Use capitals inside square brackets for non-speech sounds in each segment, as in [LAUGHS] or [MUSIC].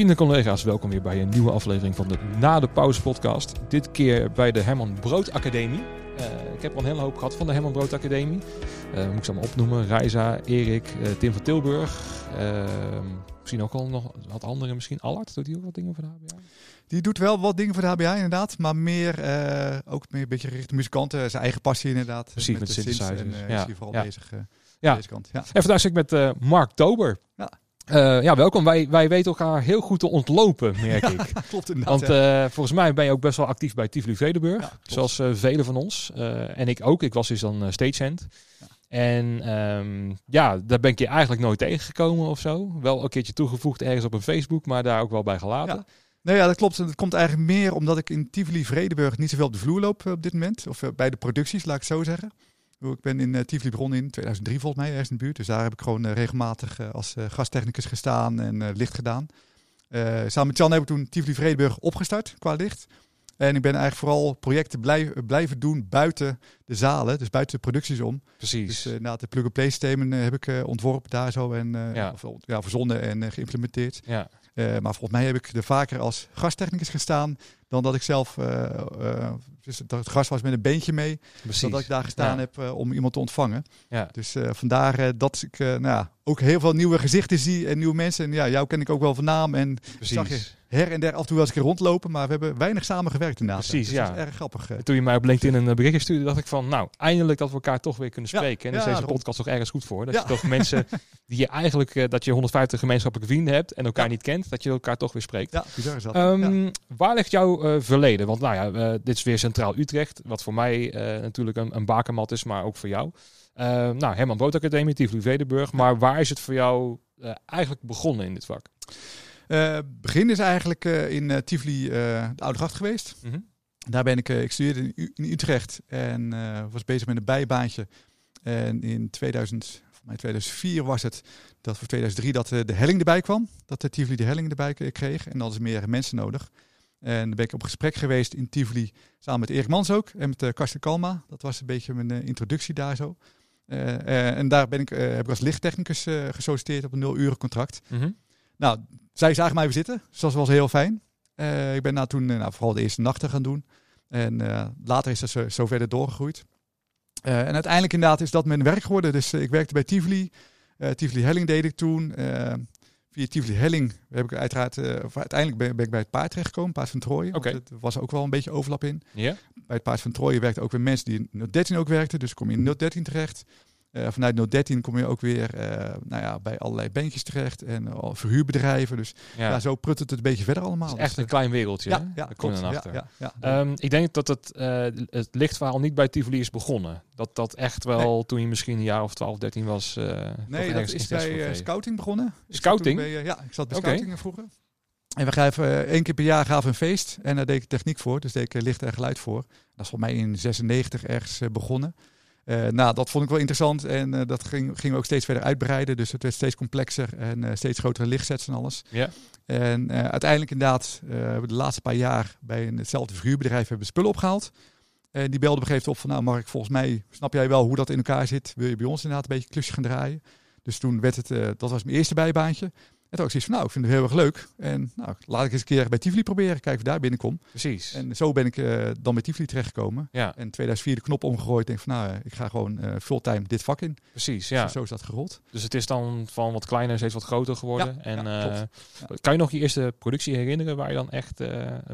Vrienden en collega's, welkom weer bij een nieuwe aflevering van de Na de Pauze podcast. Dit keer bij de Herman Brood Academie. Uh, ik heb al een hele hoop gehad van de Herman Brood Academie. Uh, moet ik ze allemaal opnoemen. Reisa, Erik, uh, Tim van Tilburg. misschien ook al nog wat anderen. Misschien Allard, doet hij ook wat dingen voor de HBA? Die doet wel wat dingen voor de HBA inderdaad. Maar meer, ook meer een beetje gericht muzikanten. Zijn eigen passie inderdaad. Precies, met, met de synthesizers. En ja. is hier vooral ja. bezig ja. deze kant. Ja. En vandaag zit ik met Mark Tober. Ja. Uh, ja, welkom. Wij, wij weten elkaar heel goed te ontlopen, merk [LAUGHS] ik. Klopt inderdaad. Want uh, volgens mij ben je ook best wel actief bij Tivoli Vredenburg. Ja, zoals uh, velen van ons. en ik ook. Ik was dus dan stagehand. En um, ja, daar ben ik je eigenlijk nooit tegengekomen of zo. Wel een keertje toegevoegd ergens op een Facebook, maar daar ook wel bij gelaten. Ja. Nee, ja, dat klopt. En dat komt eigenlijk meer omdat ik in Tivoli Vredenburg niet zoveel op de vloer loop op dit moment. Of bij de producties, laat ik het zo zeggen. Ik ben in uh, Tivoli begonnen in 2003 volgens mij, ergens in de buurt. Dus daar heb ik gewoon uh, regelmatig uh, als gasttechnicus gestaan en licht gedaan. samen met Jan heb ik toen Tivoli Vredenburg opgestart qua licht. En ik ben eigenlijk vooral projecten blijf, blijven doen buiten de zalen, dus buiten de producties om. Precies. Dus na de plug-and-play systemen heb ik ontworpen daar zo en ja. Of, ja, verzonnen en geïmplementeerd. Ja. Maar volgens mij heb ik er vaker als gasttechnicus gestaan dan dat ik zelf dus dat het gast was met een beentje mee. Precies. Dat ik daar gestaan ja. heb om iemand te ontvangen. Ja. Dus vandaar dat ik nou ja, ook heel veel nieuwe gezichten zie en nieuwe mensen. En ja, jou ken ik ook wel van naam. En Precies. zag je her en der af en toe wel eens een keer rondlopen. Maar we hebben weinig samen gewerkt inderdaad. Precies, dus ja. Dat is erg grappig. Toen je mij op LinkedIn een berichtje stuurde, dacht ik van... Nou, eindelijk dat we elkaar toch weer kunnen spreken. en is deze daarom. podcast toch ergens goed voor. Dat je toch mensen [LAUGHS] die je eigenlijk... dat je 150 gemeenschappelijke vrienden hebt en elkaar niet kent. Dat je elkaar toch weer spreekt. Ja, bizar is dat. Ehm. Waar ligt jouw eh, verleden? Want nou ja, eh, dit is weer Centraal Utrecht. Wat voor mij eh, natuurlijk een, een bakermat is, maar ook voor jou. Eh, nou, Herman Brood Academie, Tivoli Vredenburg. Maar waar is het voor jou eh, eigenlijk begonnen in dit vak? Eh, begin is eigenlijk eh, in eh, Tivoli de Oude Gracht geweest. Mhm. Daar ben ik, ik studeerde in, U- in Utrecht en was bezig met een bijbaantje. En in 2000, voor mij 2004 was het dat voor 2003 dat de helling erbij kwam. Dat de Tivoli de helling erbij kreeg. En dan hadden ze meer mensen nodig. En dan ben ik op gesprek geweest in Tivoli samen met Erik Mans ook. En met Karsten Kalma. Dat was een beetje mijn introductie daar zo. En daar ben ik, heb ik als lichttechnicus gesolliciteerd op een nul uren contract. Mhm. Nou, zij zagen mij weer zitten. Dus dat was heel fijn. Eh, ik ben nou toen eh, nou, vooral de eerste nachten gaan doen. En eh, later is dat zo, zo verder doorgegroeid. En uiteindelijk inderdaad is dat mijn werk geworden. Dus ik werkte bij Tivoli. Tivoli Helling deed ik toen. Via Tivoli Helling heb ik uiteraard... uiteindelijk ben, ben ik bij het paard terechtgekomen. Paard van Trooien. Oké. Want Er was ook wel een beetje overlap in. Ja? Bij het paard van Trooien werkten ook weer mensen die in 013 ook werkten. Dus kom je in 013 terecht. Eh, vanuit 013 kom je ook weer eh, nou ja, bij allerlei bandjes terecht. En eh, verhuurbedrijven. Dus Ja. ja. zo prut het een beetje verder allemaal. het is echt Dus, een klein wereldje. ja, ja, klopt. Ja, achter. ja. Ehm, ik denk dat het, het lichtverhaal niet bij Tivoli is begonnen. Dat dat echt wel toen je misschien een jaar of 12, 13 was. nee, dat is bij scouting begonnen. Scouting? bij, ja, ik zat bij Oké. scouting vroeger. En we gaven één keer per jaar gaven een feest. En daar deed ik techniek voor. Dus deed ik licht en geluid voor. Dat is voor mij in 96 ergens begonnen. Eh, nou, dat vond ik wel interessant. En eh, dat ging, gingen we ook steeds verder uitbreiden. Dus het werd steeds complexer en eh, steeds grotere lichtsets en alles. Ja. En uiteindelijk inderdaad, hebben we de laatste paar jaar bij een, hetzelfde verhuurbedrijf hebben we spullen opgehaald. En die belde op een gegeven moment op van, nou Mark, volgens mij snap jij wel hoe dat in elkaar zit. Wil je bij ons inderdaad een beetje klusje gaan draaien? Dus toen werd het, dat was mijn eerste bijbaantje. En toen had ik zoiets van, nou, ik vind het heel erg leuk. En nou, laat ik eens een keer bij Tivoli proberen, kijken of ik daar binnenkom. Precies. En zo ben ik eh, dan bij Tivoli terechtgekomen. ja, En in 2004 de knop omgegooid. Denk van, nou, eh, ik ga gewoon eh, fulltime dit vak in. precies. Ja. Ja. zo is dat gerold. Dus het is dan van wat kleiner steeds wat groter geworden. Ja, en, ja. Kan je nog je eerste productie herinneren waar je dan echt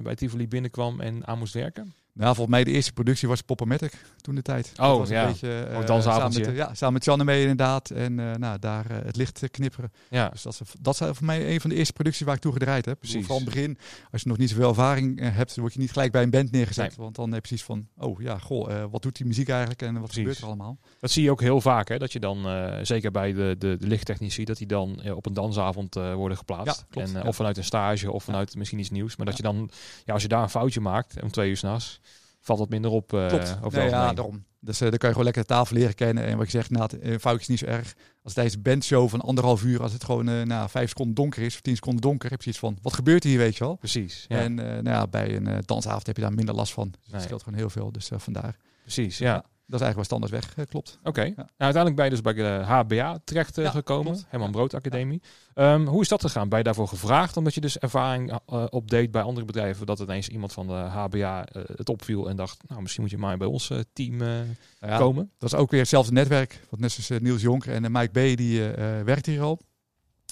bij Tivoli binnenkwam en aan moest werken? Nou, volgens mij de eerste productie was Poppermatic toen de tijd. Oh, dat was ja. Een beetje, Ook dansavondje. samen met, ja, samen met Janne mee inderdaad. En eh, nou, daar eh, het licht knipperen. Ja, Dus dat is, dat is voor mij een van de eerste producties waar ik toe gedraaid heb. Precies. Vooral in het begin, als je nog niet zoveel ervaring hebt, dan word je niet gelijk bij een band neergezet. Nee. Want dan heb je precies van, oh ja, goh, wat doet die muziek eigenlijk en wat Precies. gebeurt er allemaal? dat zie je ook heel vaak. Hè? Dat je dan, zeker bij de, de, de lichttechnici, dat die dan op een dansavond worden geplaatst. Ja, klopt, en, ja. Of vanuit een stage of vanuit misschien iets nieuws. Maar dat je dan, ja, als je daar een foutje maakt om twee uur s'nachts, valt wat minder op. eh Klopt. over het Nee, ja, daarom. Dus eh, dan kan je gewoon lekker de tafel leren kennen. En wat je zegt, nou, een foutje is niet zo erg. Als tijdens een bandshow van anderhalf uur, als het gewoon eh na vijf seconden donker is, of tien seconden donker, heb je iets van, wat gebeurt hier, weet je wel? Precies. Ja. En eh, nou ja, bij een eh, dansavond heb je daar minder last van. Dus Nee. Het scheelt gewoon heel veel, dus eh, vandaar. Precies, ja. Ja. Dat is eigenlijk wel standaard weg, eh, klopt. Oké. Nou, uiteindelijk ben je dus bij de HBA terecht eh, Ja, gekomen. klopt. Herman Brood Academie. Ehm, hoe is dat gegaan? Ben je daarvoor gevraagd omdat je dus ervaring uh, opdeed bij andere bedrijven dat ineens iemand van de HBA het opviel en dacht, nou misschien moet je maar bij ons team nou komen? Dat is ook weer hetzelfde netwerk. Want net zoals Niels Jonker en Mike B. die werkt hier al.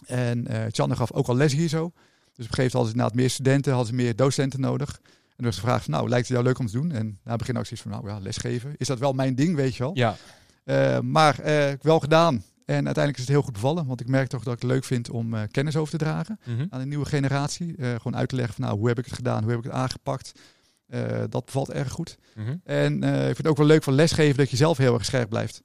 En Channe gaf ook al les hier zo. Dus op een gegeven moment hadden ze inderdaad meer studenten, hadden ze meer docenten nodig. En toen was de vraag van, nou, lijkt het jou leuk om te doen? En na het begin ook zoiets van, nou ja, lesgeven. Is dat wel mijn ding, weet je wel? Ja. Uh, maar uh, wel gedaan. En uiteindelijk is het heel goed bevallen. Want ik merk toch dat ik het leuk vind om uh, kennis over te dragen Mhm. mm -hmm. aan de nieuwe generatie. gewoon uit te leggen van, nou, hoe heb ik het gedaan? Hoe heb ik het aangepakt? dat bevalt erg goed. Mm -hmm. En ik vind het ook wel leuk van lesgeven dat je zelf heel erg scherp blijft.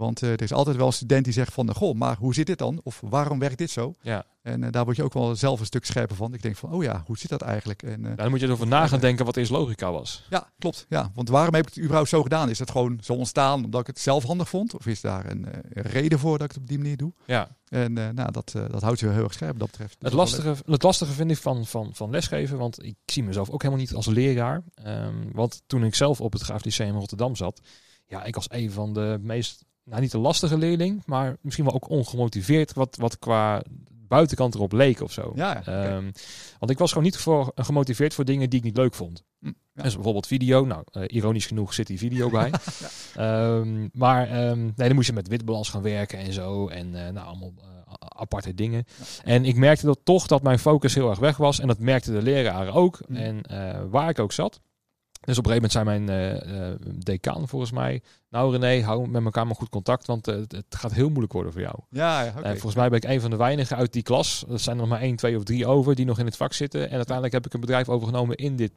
Want uh, er is altijd wel een student die zegt van, goh, maar hoe zit dit dan? Of waarom werkt dit zo? Ja. En uh, daar word je ook wel zelf een stuk scherper van. Ik denk van, oh ja, hoe zit dat eigenlijk? En, uh, ja, dan moet je erover na gaan denken wat eerst logica was. Ja, klopt. Ja. Want waarom heb ik het überhaupt zo gedaan? Is het gewoon zo ontstaan omdat ik het zelf handig vond? Of is daar een, reden voor dat ik het op die manier doe? Ja. En nou, dat, dat houdt je heel erg scherp wat dat betreft. Het lastige, het lastige vind ik van, van, van lesgeven, want ik zie mezelf ook helemaal niet als leraar. Um, want toen ik zelf op het Graaf Lyceum in Rotterdam zat, ja, ik was een van de meest nou niet een lastige leerling, maar misschien wel ook ongemotiveerd wat, wat qua buitenkant erop leek of zo. Ja, okay. um, want ik was gewoon niet voor, gemotiveerd voor dingen die ik niet leuk vond. Hm, ja. Dus bijvoorbeeld video. Nou, uh, ironisch genoeg zit die video [LAUGHS] bij. ja. um, maar um, nee, dan moest je met witbalans gaan werken en zo. En uh, nou, allemaal uh, aparte dingen. Ja. En ik merkte dat toch dat mijn focus heel erg weg was. En dat merkten de leraren ook. Hm. En waar ik ook zat. Dus op een gegeven moment zei mijn decaan volgens mij... Nou René, hou met elkaar maar goed contact, want uh, het, gaat heel moeilijk worden voor jou. Ja, ja okay. volgens mij ben ik een van de weinigen uit die klas. Er zijn er nog maar één, twee of drie over die nog in het vak zitten. En uiteindelijk heb ik een bedrijf overgenomen in, dit,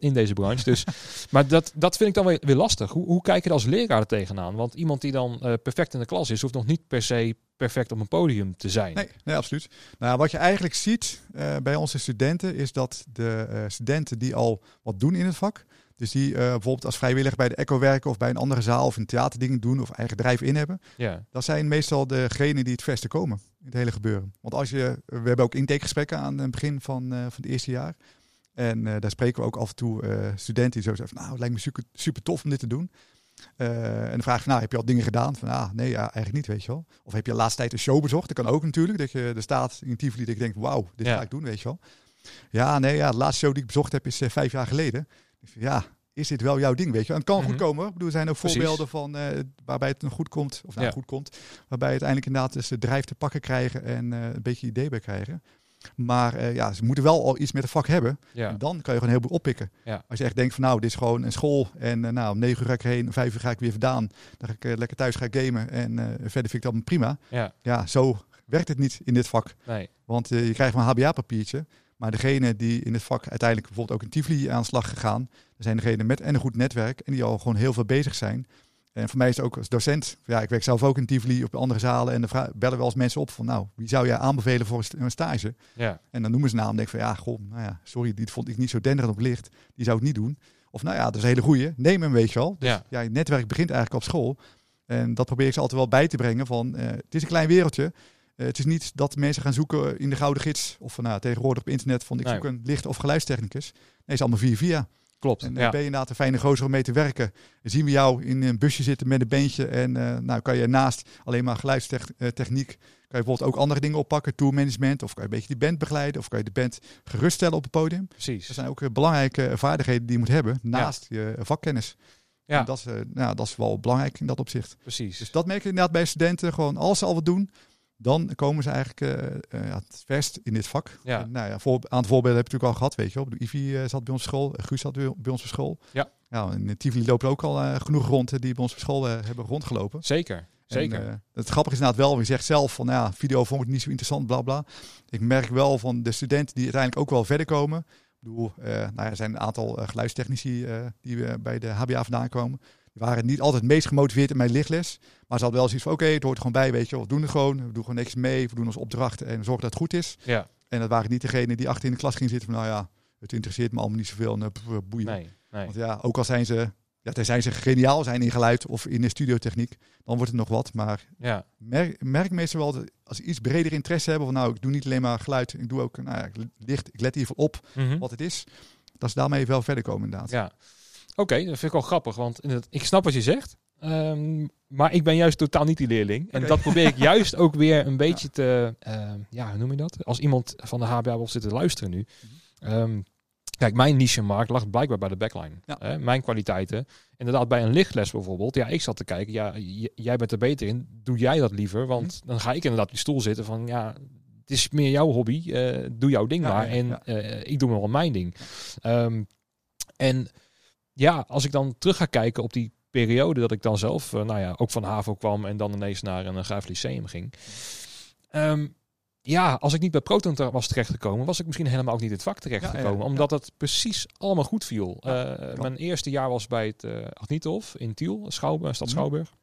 in deze branche. Dus, [LAUGHS] maar dat, dat vind ik dan weer, weer lastig. Hoe, hoe kijk je er als leraar er tegenaan? Want iemand die dan uh, perfect in de klas is, hoeft nog niet per se perfect op een podium te zijn. Nee, nee absoluut. Nou, wat je eigenlijk ziet bij onze studenten is dat de studenten die al wat doen in het vak, dus die uh, bijvoorbeeld als vrijwilliger bij de Echo werken of bij een andere zaal of een theaterdingen doen of eigen bedrijf in hebben. Ja. Dat zijn meestal degenen die het verste komen in het hele gebeuren. Want als je, we hebben ook intakegesprekken aan het begin van, uh, van het eerste jaar. En uh, daar spreken we ook af en toe studenten die zo zeggen, nou het lijkt me super, super tof om dit te doen. en dan vraag je van, nou heb je al dingen gedaan? Van, ah, nee, ja, eigenlijk niet, weet je wel. Of heb je de laatste tijd een show bezocht? Dat kan ook natuurlijk, dat je er staat in Tivoli dat je denkt, wauw, dit Ja. ga ik doen, weet je wel. Ja, nee, ja, de laatste show die ik bezocht heb is vijf jaar geleden. Ja, is dit wel jouw ding, weet je? En het kan Mhm. goed komen. Ik bedoel, er zijn ook Precies. voorbeelden van eh, waarbij het goed komt, of nou Ja. goed komt, waarbij uiteindelijk inderdaad dus de drijf te pakken krijgen en eh, een beetje idee bij krijgen. Maar eh, ja, ze moeten wel al iets met het vak hebben. Ja. En dan kan je gewoon heel veel oppikken. Ja. Als je echt denkt van nou, dit is gewoon een school en nou, om negen uur ga ik erheen, om vijf uur ga ik weer vandaan. Dan ga ik lekker thuis gaan gamen en verder vind ik dat prima. ja, Ja, zo werkt het niet in dit vak. nee. Want je krijgt maar een HBA-papiertje. Maar degene die in het vak uiteindelijk bijvoorbeeld ook in Tivoli aan de slag gegaan, dat zijn degenen met en een goed netwerk en die al gewoon heel veel bezig zijn. En voor mij is het ook als docent, ja, ik werk zelf ook in Tivoli op andere zalen en dan bellen wel eens mensen op van nou, wie zou jij aanbevelen voor een st- een stage? Ja, En dan noemen ze naam en denk van ja, goh, nou ja, sorry, die vond ik niet zo denderend op licht, die zou ik niet doen. Of nou ja, dat is een hele goeie, neem hem weet je wel. ja, Ja, je netwerk begint eigenlijk op school. En dat probeer ik ze altijd wel bij te brengen. Van, eh, het is een klein wereldje. Eh, het is niet dat mensen gaan zoeken in de Gouden Gids. Of van, nou, tegenwoordig op internet van ik Nee. zoek een licht- of geluidstechnicus. Nee, is allemaal via via. klopt. En eh, ja. ben je inderdaad een fijne gozer om mee te werken. Dan zien we jou in een busje zitten met een beentje. En eh, nou kan je naast alleen maar geluidstechniek... kan je bijvoorbeeld ook andere dingen oppakken. Tourmanagement. Of kan je een beetje die band begeleiden. Of kan je de band geruststellen op het podium. Precies. Dat zijn ook eh, belangrijke vaardigheden die je moet hebben. Naast je vakkennis. Ja, En dat, is, eh, nou, dat is wel belangrijk in dat opzicht. precies. Dus dat merk je inderdaad bij studenten. Gewoon als ze al wat doen, dan komen ze eigenlijk eh, eh, het verst in dit vak. Ja. En, nou ja, voor, aan het voorbeelden heb je natuurlijk al gehad, weet je wel. Ik Ivy eh, zat bij ons op school, Guus zat bij ons op school. Ja. Nou, en in Tivoli lopen ook al genoeg rond die bij ons op school hebben rondgelopen. Zeker, zeker. En, het grappige is inderdaad wel, je zegt zelf van nou ja, video vond ik niet zo interessant, bla bla. Ik merk wel van de studenten die uiteindelijk ook wel verder komen. Ik bedoel, nou ja, er zijn een aantal geluidstechnici die bij de HBA vandaan komen. Waren niet altijd het meest gemotiveerd in mijn lichtles. Maar ze hadden wel zoiets van, oké, het hoort gewoon bij, weet je. We doen het gewoon, we doen gewoon niks mee, we doen onze opdrachten en zorgen dat het goed is. ja, En dat waren niet degenen die achter in de klas gingen zitten van, nou ja, het interesseert me allemaal niet zoveel en eh, boeien. nee, nee. Want ja, ook al zijn ze, ja, tenzij ze geniaal zijn in geluid of in de studiotechniek, dan wordt het nog wat. Maar Ja, merk, merk meestal wel dat als ze iets breder interesse hebben, van nou, ik doe niet alleen maar geluid, ik doe ook, nou ja, licht, ik let geval op Mhm. wat het is, dat ze daarmee wel verder komen inderdaad. Ja. Oké, dat vind ik wel grappig, want ik snap wat je zegt. Ehm, maar ik ben juist totaal niet die leerling. En dat probeer ik [LAUGHS] juist ook weer een beetje te... ehm, ja, hoe noem je dat? Als iemand van de HBA wil zitten luisteren nu. Ehm, kijk, mijn niche-markt lag blijkbaar bij de backline. Ja. Hè, mijn kwaliteiten. Inderdaad, bij een lichtles bijvoorbeeld. Ja, ik zat te kijken. Ja, jij bent er beter in. Doe jij dat liever? Want dan ga ik inderdaad op die stoel zitten van... Ja, het is meer jouw hobby. eh, doe jouw ding Ja, maar. ja, en eh, ik doe wel mijn ding. En ja, als ik dan terug ga kijken op die periode dat ik dan zelf, eh, nou ja, ook van HAVO kwam en dan ineens naar een uh, Graaf Lyceum ging. Ehm, ja, als ik niet bij Proton was terechtgekomen, was ik misschien helemaal ook niet in het vak terechtgekomen. Ja. Omdat het precies allemaal goed viel. Eh, mijn eerste jaar was bij het uh, in Tiel, Schouw, stad Mhm. Schouwburg.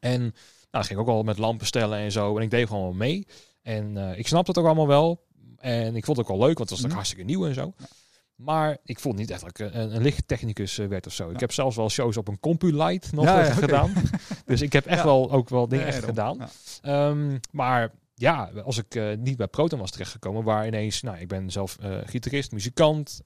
En nou, dan ging ik ook al met lampen stellen en zo. En ik deed gewoon wel mee. En ik snapte het ook allemaal wel. En ik vond het ook wel leuk, want het was Mhm. ook hartstikke nieuw en zo. Maar ik vond niet echt dat ik een, een lichttechnicus eh, werd of zo. Ik heb zelfs wel shows op een CompuLight nog Ja, eh, ja, gedaan. [LAUGHS] dus ik heb echt wel ook wel dingen echt gedaan. Ehm, maar ja, als ik eh, niet bij Proton was terechtgekomen, waar ineens, nou, ik ben zelf gitarist, muzikant,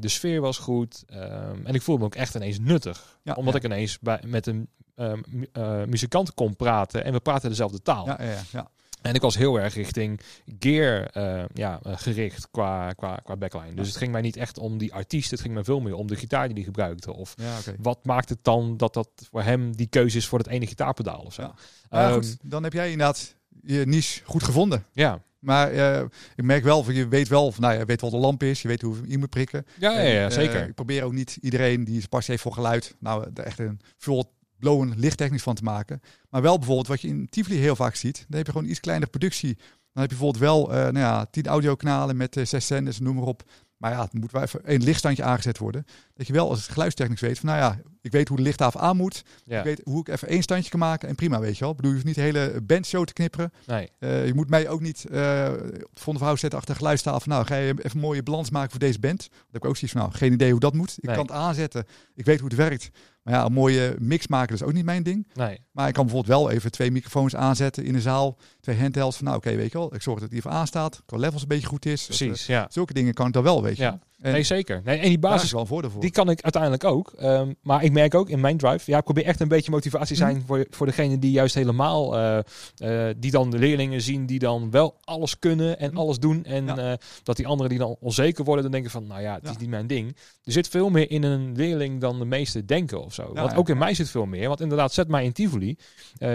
de sfeer was goed ehm, en ik voelde me ook echt ineens nuttig, Ja, omdat ja. ik ineens bij, met een ehm, mu- eh, muzikant kon praten en we praten dezelfde taal. Ja, ja, ja. En ik was heel erg richting gear eh, ja, eh, gericht qua, qua, qua backline. Dus het ging mij niet echt om die artiest, het ging mij veel meer om de gitaar die hij gebruikte. Of ja wat maakt het dan dat dat voor hem die keuze is voor het ene gitaarpedaal of zo. Ja. Maar goed, dan heb jij inderdaad je niche goed gevonden. ja. Maar eh, ik merk wel, van, je weet wel, van, nou, je weet wat de lamp is, je weet hoe je moet prikken. Ja, ja, ja, zeker. ik probeer ook niet iedereen die zijn passie heeft voor geluid, nou echt een full blown lichttechnisch van te maken. Maar wel bijvoorbeeld wat je in Tivoli heel vaak ziet, dan heb je gewoon iets kleinere productie. Dan heb je bijvoorbeeld wel eh nou ja, tien audiokanalen met eh, zes zenders, noem maar op. Maar ja, het moet wel even één lichtstandje aangezet worden. Dat je wel als geluidstechnisch weet van, nou ja, ik weet hoe de lichttafel aan moet. ja. Ik weet hoe ik even één standje kan maken en prima, weet je wel. Ik bedoel, je hoeft niet de hele bandshow te knipperen. Nee. Eh, je moet mij ook niet eh op het verhaal zetten achter de geluidstafel. Nou, ga je even een mooie balans maken voor deze band. Dan heb ik ook zoiets van, nou, geen idee hoe dat moet. Ik Nee. kan het aanzetten. Ik weet hoe het werkt. Maar ja, een mooie mix maken dat is ook niet mijn ding. Nee. Maar ik kan bijvoorbeeld wel even twee microfoons aanzetten in een zaal. Twee handhelds van, nou oké, weet je wel. Ik zorg dat die even aanstaat. Qua levels een beetje goed is. Dat, eh, Precies, ja. zulke dingen kan ik dan wel, weet je. ja. En Nee, zeker. Nee, en die basis is wel voor. Die kan ik uiteindelijk ook. Ehm, maar ik merk ook in mijn drive. Ja, ik probeer echt een beetje motivatie zijn Mhm. voor, voor degene die juist helemaal. eh, eh, die dan de leerlingen zien die dan wel alles kunnen en Mhm. alles doen. En Ja. eh, dat die anderen die dan onzeker worden, dan denken van, nou ja, het is niet mijn ding. Er zit veel meer in een leerling dan de meesten denken of zo. Ja, Want ook in mij zit veel meer. Want inderdaad, zet mij in Tivoli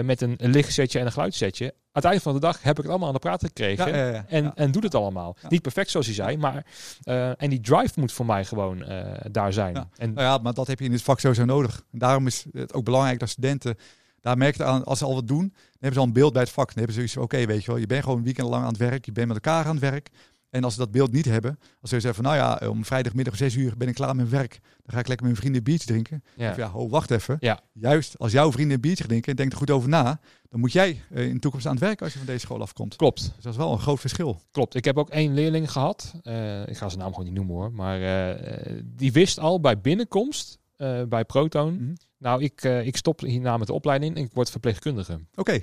met een, een lichtsetje en een geluidssetje. Uiteindelijk van de dag heb ik het allemaal aan de praat gekregen. ja, ja, ja. En, en doet het allemaal. Niet perfect zoals je zei, maar eh, en die drive moet voor mij gewoon eh, daar zijn. En Nou ja, maar dat heb je in dit vak sowieso nodig. En daarom is het ook belangrijk dat studenten, daar merk je aan, als ze al wat doen, dan hebben ze al een beeld bij het vak. Dan hebben ze zoiets van, oké, weet je wel, je bent gewoon een weekend lang aan het werk, je bent met elkaar aan het werk. En als ze dat beeld niet hebben, als ze zeggen van, nou ja, om vrijdagmiddag om zes uur ben ik klaar met mijn werk, dan ga ik lekker met mijn vrienden een biertje drinken. ja. Of ja, oh, wacht even. Ja. Juist als jouw vrienden een biertje drinken en denkt er goed over na, dan moet jij eh, in de toekomst aan het werk als je van deze school afkomt. Klopt, Dus dat is wel een groot verschil. klopt. Ik heb ook één leerling gehad. eh, ik ga zijn naam gewoon niet noemen hoor. Maar eh, die wist al bij binnenkomst eh, bij Proton. Mhm. Nou, ik, eh, ik stop hierna met de opleiding en ik word verpleegkundige. Oké, [LAUGHS]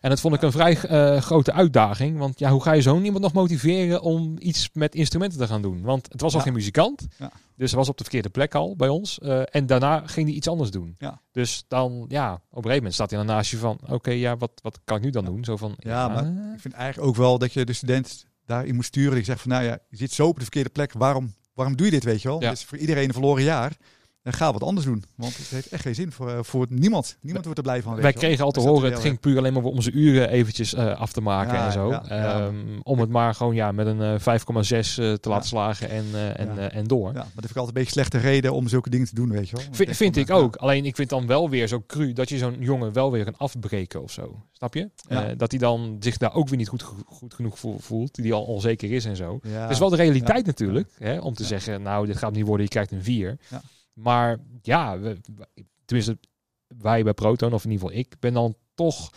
En dat vond ik een vrij eh, grote uitdaging. Want ja, hoe ga je zo'n iemand nog motiveren om iets met instrumenten te gaan doen? Want het was al Ja. geen muzikant. Ja. Dus hij was op de verkeerde plek al bij ons. En daarna ging hij iets anders doen. Ja. Dus dan, ja, op een gegeven moment staat hij dan naast je van... Oké, ja, wat, wat kan ik nu dan doen? Zo van... Ja, maar Ik vind eigenlijk ook wel dat je de student daarin moet sturen. Die zegt van, nou ja, je zit zo op de verkeerde plek. Waarom, waarom doe je dit, weet je wel? Ja. Het is voor iedereen een verloren jaar. En ga wat anders doen. Want het heeft echt geen zin voor, eh, voor niemand. Niemand wordt er blij van. weet Wij kregen al te dat horen, het ging puur alleen maar om onze uren eventjes eh, af te maken Ja, en zo. ja, ja. Ehm, om het maar gewoon ja, met een eh, 5,6 eh, te laten slagen en, en, en door. Ja, maar dat vind ik altijd een beetje slechte reden om zulke dingen te doen, weet je wel. Vind, ik ook. Alleen ik vind dan wel weer zo cru dat je zo'n jongen wel weer kan afbreken of zo. Snap je? Dat hij dan zich daar ook weer niet goed, goed genoeg voel- voelt. Die al onzeker is en zo. Het is wel de realiteit natuurlijk. Hè, om te zeggen, nou dit gaat niet worden, je krijgt een 4. Ja. Maar ja, we, tenminste wij bij Proton, of in ieder geval ik, ben dan toch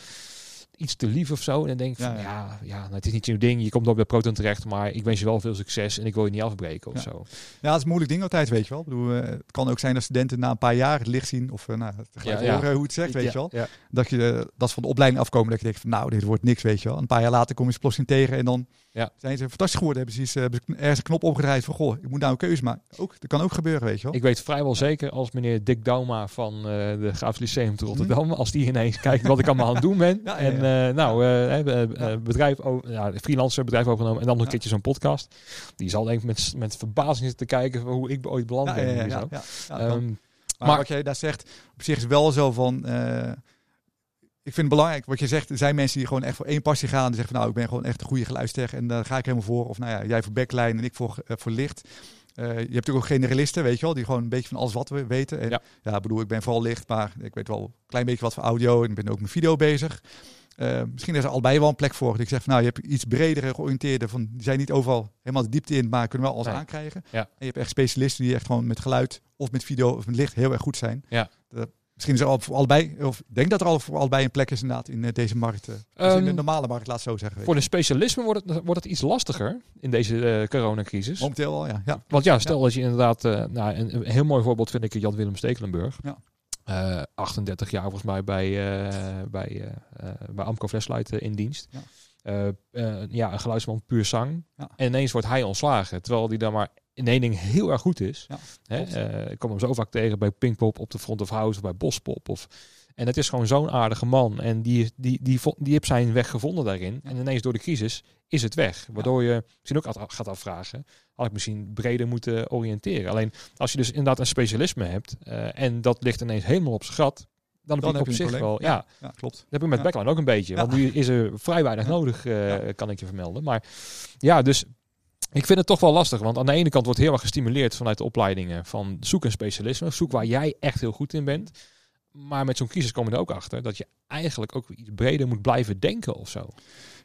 iets te lief of zo. En dan denk ik van, ja. ja, ja, nou, het is niet jouw ding. Je komt op bij Proton terecht, maar ik wens je wel veel succes en ik wil je niet afbreken of Ja. zo. Ja, het is een moeilijk ding altijd, weet je wel. Ik bedoel, eh, het kan ook zijn dat studenten na een paar jaar het licht zien. Of uh, nou, gelijk Ja, horen hoe het zegt, weet je wel. Dat, je, eh, dat ze van de opleiding afkomen. Dat je denkt van nou, dit wordt niks, weet je wel. Een paar jaar later kom je ze plotseling tegen. En dan Ja. zijn ze fantastisch geworden. Hebben ze iets, eh, ergens een knop opgedraaid van goh, ik moet nou een keuze maken. Ook, dat kan ook gebeuren, weet je wel. Ik weet vrijwel zeker als meneer Dick Dauma van eh, de Graafs Lyceum te Mhm. Rotterdam, als die ineens kijkt wat ik allemaal aan het doen ben. [LAUGHS] Ja, en eh, nou, eh, eh, eh, Ja. bedrijf, ja, freelancer bedrijf overgenomen en dan nog een keertje zo'n podcast. Die zal denk ik met, met verbazing zitten kijken hoe ik ooit beland ben. Ehm, Maar, Maar- wat jij daar zegt, op zich is wel zo van. Ik vind het belangrijk wat je zegt. Er zijn mensen die gewoon echt voor één passie gaan. Die zeggen van nou, ik ben gewoon echt een goede geluidstech en daar ga ik helemaal voor. Of nou ja, jij voor backline en ik voor, eh, voor licht. Eh, je hebt natuurlijk ook generalisten, weet je wel, die gewoon een beetje van alles wat we weten. En Ja. ja, bedoel, ik ben vooral licht, maar ik weet wel een klein beetje wat voor audio en ik ben ook met video bezig. Eh, misschien is er allebei wel een plek voor. Dat ik zeg van nou, je hebt iets bredere georiënteerde. Van, die zijn niet overal helemaal de diepte in, maar kunnen wel alles Nee. aankrijgen. Ja. En je hebt echt specialisten die echt gewoon met geluid of met video of met licht heel erg goed zijn. Ja. Dat- misschien is er al voor allebei, of ik denk dat er al voor allebei een plek is inderdaad in eh, deze markt. eh. In de Ehm, normale markt, laat het zo zeggen. weet voor de specialisme wordt het, wordt het iets lastiger in deze eh, coronacrisis. Momenteel ja. ja. Want ja, stel dat je inderdaad, eh, nou, een, een heel mooi voorbeeld vind ik Jan Willem Stekelenburg. Ja. Eh, 38 jaar volgens mij bij, bij, bij Amco Flashlight in dienst. Ja. Ja, een geluidsman puur zang. Ja. En ineens wordt hij ontslagen, terwijl hij dan maar in één ding heel erg goed is. Ja, Hè? Eh, ik kom hem zo vaak tegen bij Pinkpop op de Front of House of bij Bospop. Of, en het is gewoon zo'n aardige man. En die, die, die, vo- die heeft zijn weg gevonden daarin. Ja. En ineens door de crisis is het weg. Waardoor je misschien ook gaat- gaat afvragen, had ik misschien breder moeten oriënteren. Alleen als je dus inderdaad een specialisme hebt eh, en dat ligt ineens helemaal op zijn gat, dan heb Dan je heb op je een zich probleem. wel, ja, Ja, klopt. dat heb ik met Ja. backline ook een beetje. Want nu is er vrij weinig Ja. nodig, eh, kan ik je vermelden. Maar ja, dus ik vind het toch wel lastig. Want aan de ene kant wordt heel erg gestimuleerd vanuit de opleidingen van zoek een specialisme. Zoek waar jij echt heel goed in bent. Maar met zo'n crisis kom je er ook achter dat je eigenlijk ook iets breder moet blijven denken of zo.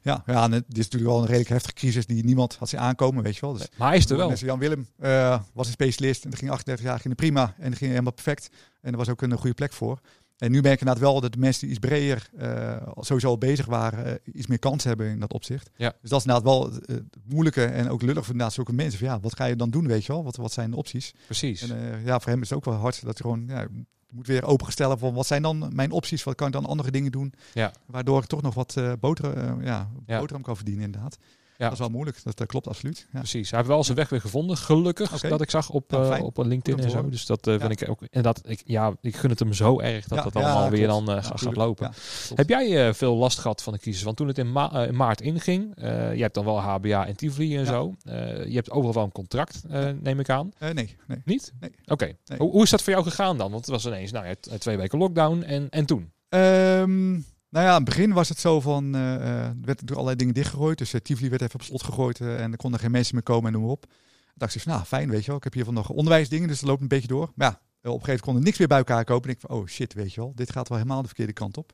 Ja, ja het is natuurlijk wel een redelijk heftige crisis die niemand had zien aankomen, weet je wel. Dus Maar hij is er wel. Jan Willem eh, was een specialist en dat ging 38 jaar ging prima en dat ging helemaal perfect. En er was ook een goede plek voor. En nu merk ik inderdaad wel dat de mensen die iets breder eh, sowieso al bezig waren, eh, iets meer kans hebben in dat opzicht. Ja. Dus dat is inderdaad wel het moeilijke en ook lullig voor inderdaad zulke mensen. Van, ja, wat ga je dan doen, weet je wel? Wat, wat zijn de opties? Precies. En eh, ja, voor hem is het ook wel hard dat hij gewoon ja, moet weer opengesteld van wat zijn dan mijn opties? Wat kan ik dan andere dingen doen? Ja. Waardoor ik toch nog wat boter, ja, Ja. boterham kan verdienen inderdaad. Ja. Dat is wel moeilijk. Dat, dat klopt absoluut. Precies. Hij heeft wel zijn weg weer gevonden, gelukkig, dat ik zag op, Nou, eh, op LinkedIn en zo. Dus dat eh, vind ik ook. En dat ik, ja, ik gun het hem zo erg dat dat allemaal weer dan eh, gaat- lopen. Heb jij veel last gehad van de crisis? Want toen het in, ma- in maart inging, je hebt dan wel HBA en Tivoli en zo. Je hebt overal wel een contract, neem ik aan. Nee, nee. Niet? Nee. Oké. Nee. Hoe, hoe is dat voor jou gegaan dan? Want het was ineens nou, ja, twee weken lockdown en, en toen? Ehm, nou ja, in het begin was het zo van, er werd natuurlijk allerlei dingen dichtgegooid. Dus uh, werd even op slot gegooid en er konden geen mensen meer komen en noem maar op. Dan dacht ik nou fijn, weet je wel. Ik heb hier van nog onderwijsdingen, dus dat loopt een beetje door. Maar ja, op een gegeven moment kon er niks meer bij elkaar kopen. En ik van, oh shit, weet je wel, dit gaat wel helemaal de verkeerde kant op.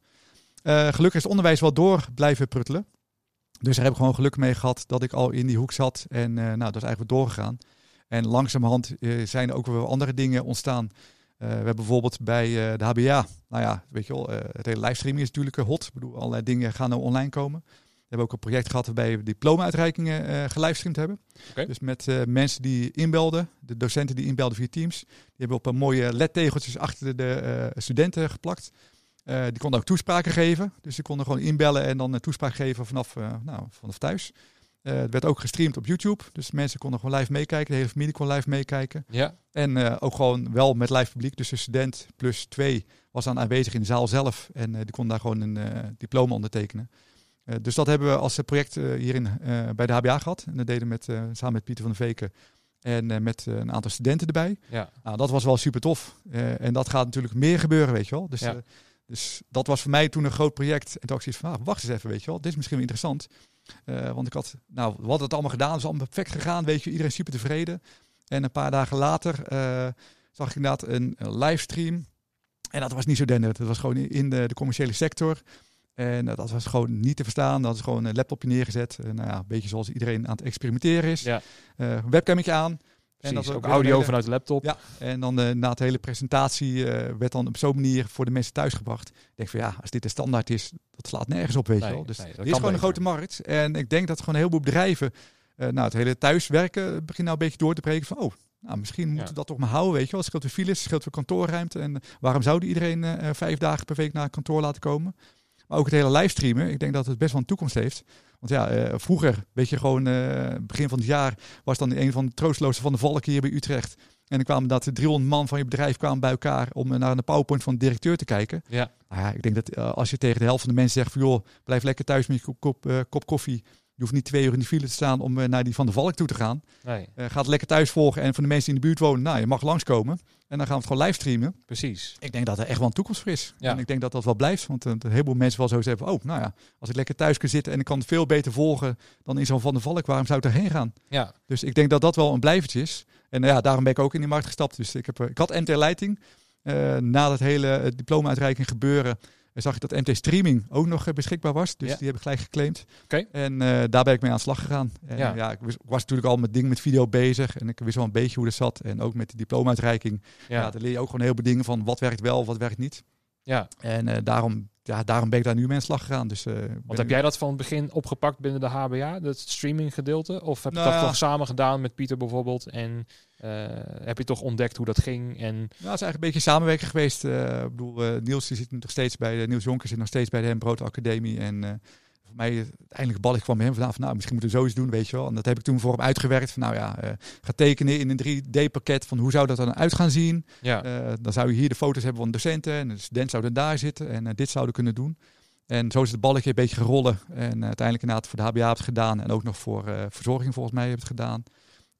Gelukkig is het onderwijs wel door blijven pruttelen. Dus daar heb ik gewoon geluk mee gehad dat ik al in die hoek zat. En nou, dat is eigenlijk doorgegaan. En langzamerhand zijn ook weer andere dingen ontstaan. Eh, we hebben bijvoorbeeld bij eh, de HBA, nou ja, weet je wel, eh, het hele livestreaming is natuurlijk hot. Ik bedoel, allerlei dingen gaan nou online komen. We hebben ook een project gehad waarbij we diploma-uitreikingen gelivestreamd hebben. Dus met mensen die inbelden, de docenten die inbelden via Teams. Die hebben op een mooie LED-tegeltjes achter de studenten geplakt. Die konden ook toespraken geven. Dus die konden gewoon inbellen en dan een toespraak geven vanaf, nou, vanaf thuis. Eh, het werd ook gestreamd op YouTube. Dus mensen konden gewoon live meekijken. De hele familie kon live meekijken. Ja. En eh, ook gewoon wel met live publiek. Dus de student plus twee was dan aanwezig in de zaal zelf. En eh, die kon daar gewoon een diploma ondertekenen. Dus dat hebben we als project hierin bij de HBA gehad. En dat deden we met, samen met Pieter van der Veken. En met een aantal studenten erbij. Ja. Nou, dat was wel super tof. En dat gaat natuurlijk meer gebeuren, weet je wel. Dus, Ja. dus dat was voor mij toen een groot project. En toen had ik van, ah, wacht eens even, weet je wel. Dit is misschien wel interessant. Eh, want ik had, nou, we hadden het allemaal gedaan. Het is allemaal perfect gegaan, weet je. Iedereen super tevreden. En een paar dagen later eh, zag ik inderdaad een, een livestream. En dat was niet zo dender. Dat was gewoon in de, de commerciële sector. En eh, dat was gewoon niet te verstaan. Dat is gewoon een laptopje neergezet. Nou ja, een beetje zoals iedereen aan het experimenteren is. Ja. Een webcammetje aan. Precies, dat ook weer audio hele- vanuit de laptop. Ja, en dan eh, na de hele presentatie eh, werd dan op zo'n manier voor de mensen thuisgebracht. Ik denk van ja, als dit de standaard is, dat slaat nergens op, weet Nee, je wel. Dus nee, dit is gewoon een grote markt. En ik denk dat gewoon een heleboel bedrijven, eh, nou het hele thuiswerken begint nou een beetje door te breken van oh, nou misschien moeten we dat toch maar houden, weet je wel. Het scheelt weer files, het scheelt weer kantoorruimte. En waarom zou iedereen vijf dagen per week naar het kantoor laten komen? Maar ook het hele livestreamen, ik denk dat het best wel een toekomst heeft. Want ja, eh, vroeger, weet je, gewoon eh, begin van het jaar was dan een van de troostloze van de valk hier bij Utrecht. En dan kwamen dat 300 man van je bedrijf kwamen bij elkaar om eh, naar de PowerPoint van de directeur te kijken. Ja. Nou ja, ik denk dat als je tegen de helft van de mensen zegt van joh, blijf lekker thuis met je kop, kop, kop koffie. Je hoeft niet twee uur in de file te staan om eh, naar die van de valk toe te gaan. Nee, Eh ga het lekker thuis volgen en van de mensen die in de buurt wonen, nou je mag langskomen. En dan gaan we het gewoon livestreamen. precies. Ik denk dat er echt wel een toekomst voor is. Ja. En ik denk dat dat wel blijft. Want eh, een heleboel mensen wel zo zeggen, oh, nou ja, als ik lekker thuis kan zitten en ik kan het veel beter volgen dan in zo'n Van de Valk, waarom zou ik daarheen gaan? Ja, Dus ik denk dat dat wel een blijvertje is. En eh, ja, daarom ben ik ook in die markt gestapt. Dus ik, heb, eh, ik had MT Lighting. Eh, na dat hele eh, diploma-uitreiking gebeuren, eh, zag ik dat MT Streaming ook nog eh, beschikbaar was. Dus Ja. die heb ik gelijk geclaimd. Oké. En eh, daar ben ik mee aan de slag gegaan. En, Ja. ja. ik, was natuurlijk al met dingen met video bezig. En ik wist wel een beetje hoe dat zat. En ook met de diploma-uitreiking. Ja. ja, daar leer je ook gewoon heel veel dingen van wat werkt wel, wat werkt niet. ja. En eh, daarom, ja, daarom ben ik daar nu mee aan de slag gegaan. Dus, eh, ben Want heb jij dat van het begin opgepakt binnen de HBA, dat streaming gedeelte? Of heb je Nou dat ja. toch samen gedaan met Pieter bijvoorbeeld? En eh, heb je toch ontdekt hoe dat ging? En Ja, het is eigenlijk een beetje samenwerking geweest. Eh, ik bedoel, eh, Niels die zit nog steeds bij de Niels Jonker zit nog steeds bij de Hembrood Academie. En voor mij het eindelijk bal ik kwam bij hem vanaf. Nou, misschien moeten we zoiets doen, weet je wel. En dat heb ik toen voor hem uitgewerkt. Van nou ja, ga tekenen in een 3D-pakket van hoe zou dat dan uit gaan zien. ja, dan zou je hier de foto's hebben van docenten en de student zou er daar zitten en dit zouden kunnen doen. En zo is het balletje een beetje gerollen. En uiteindelijk inderdaad voor de HBA heb ik het gedaan. En ook nog voor verzorging volgens mij heb ik het gedaan.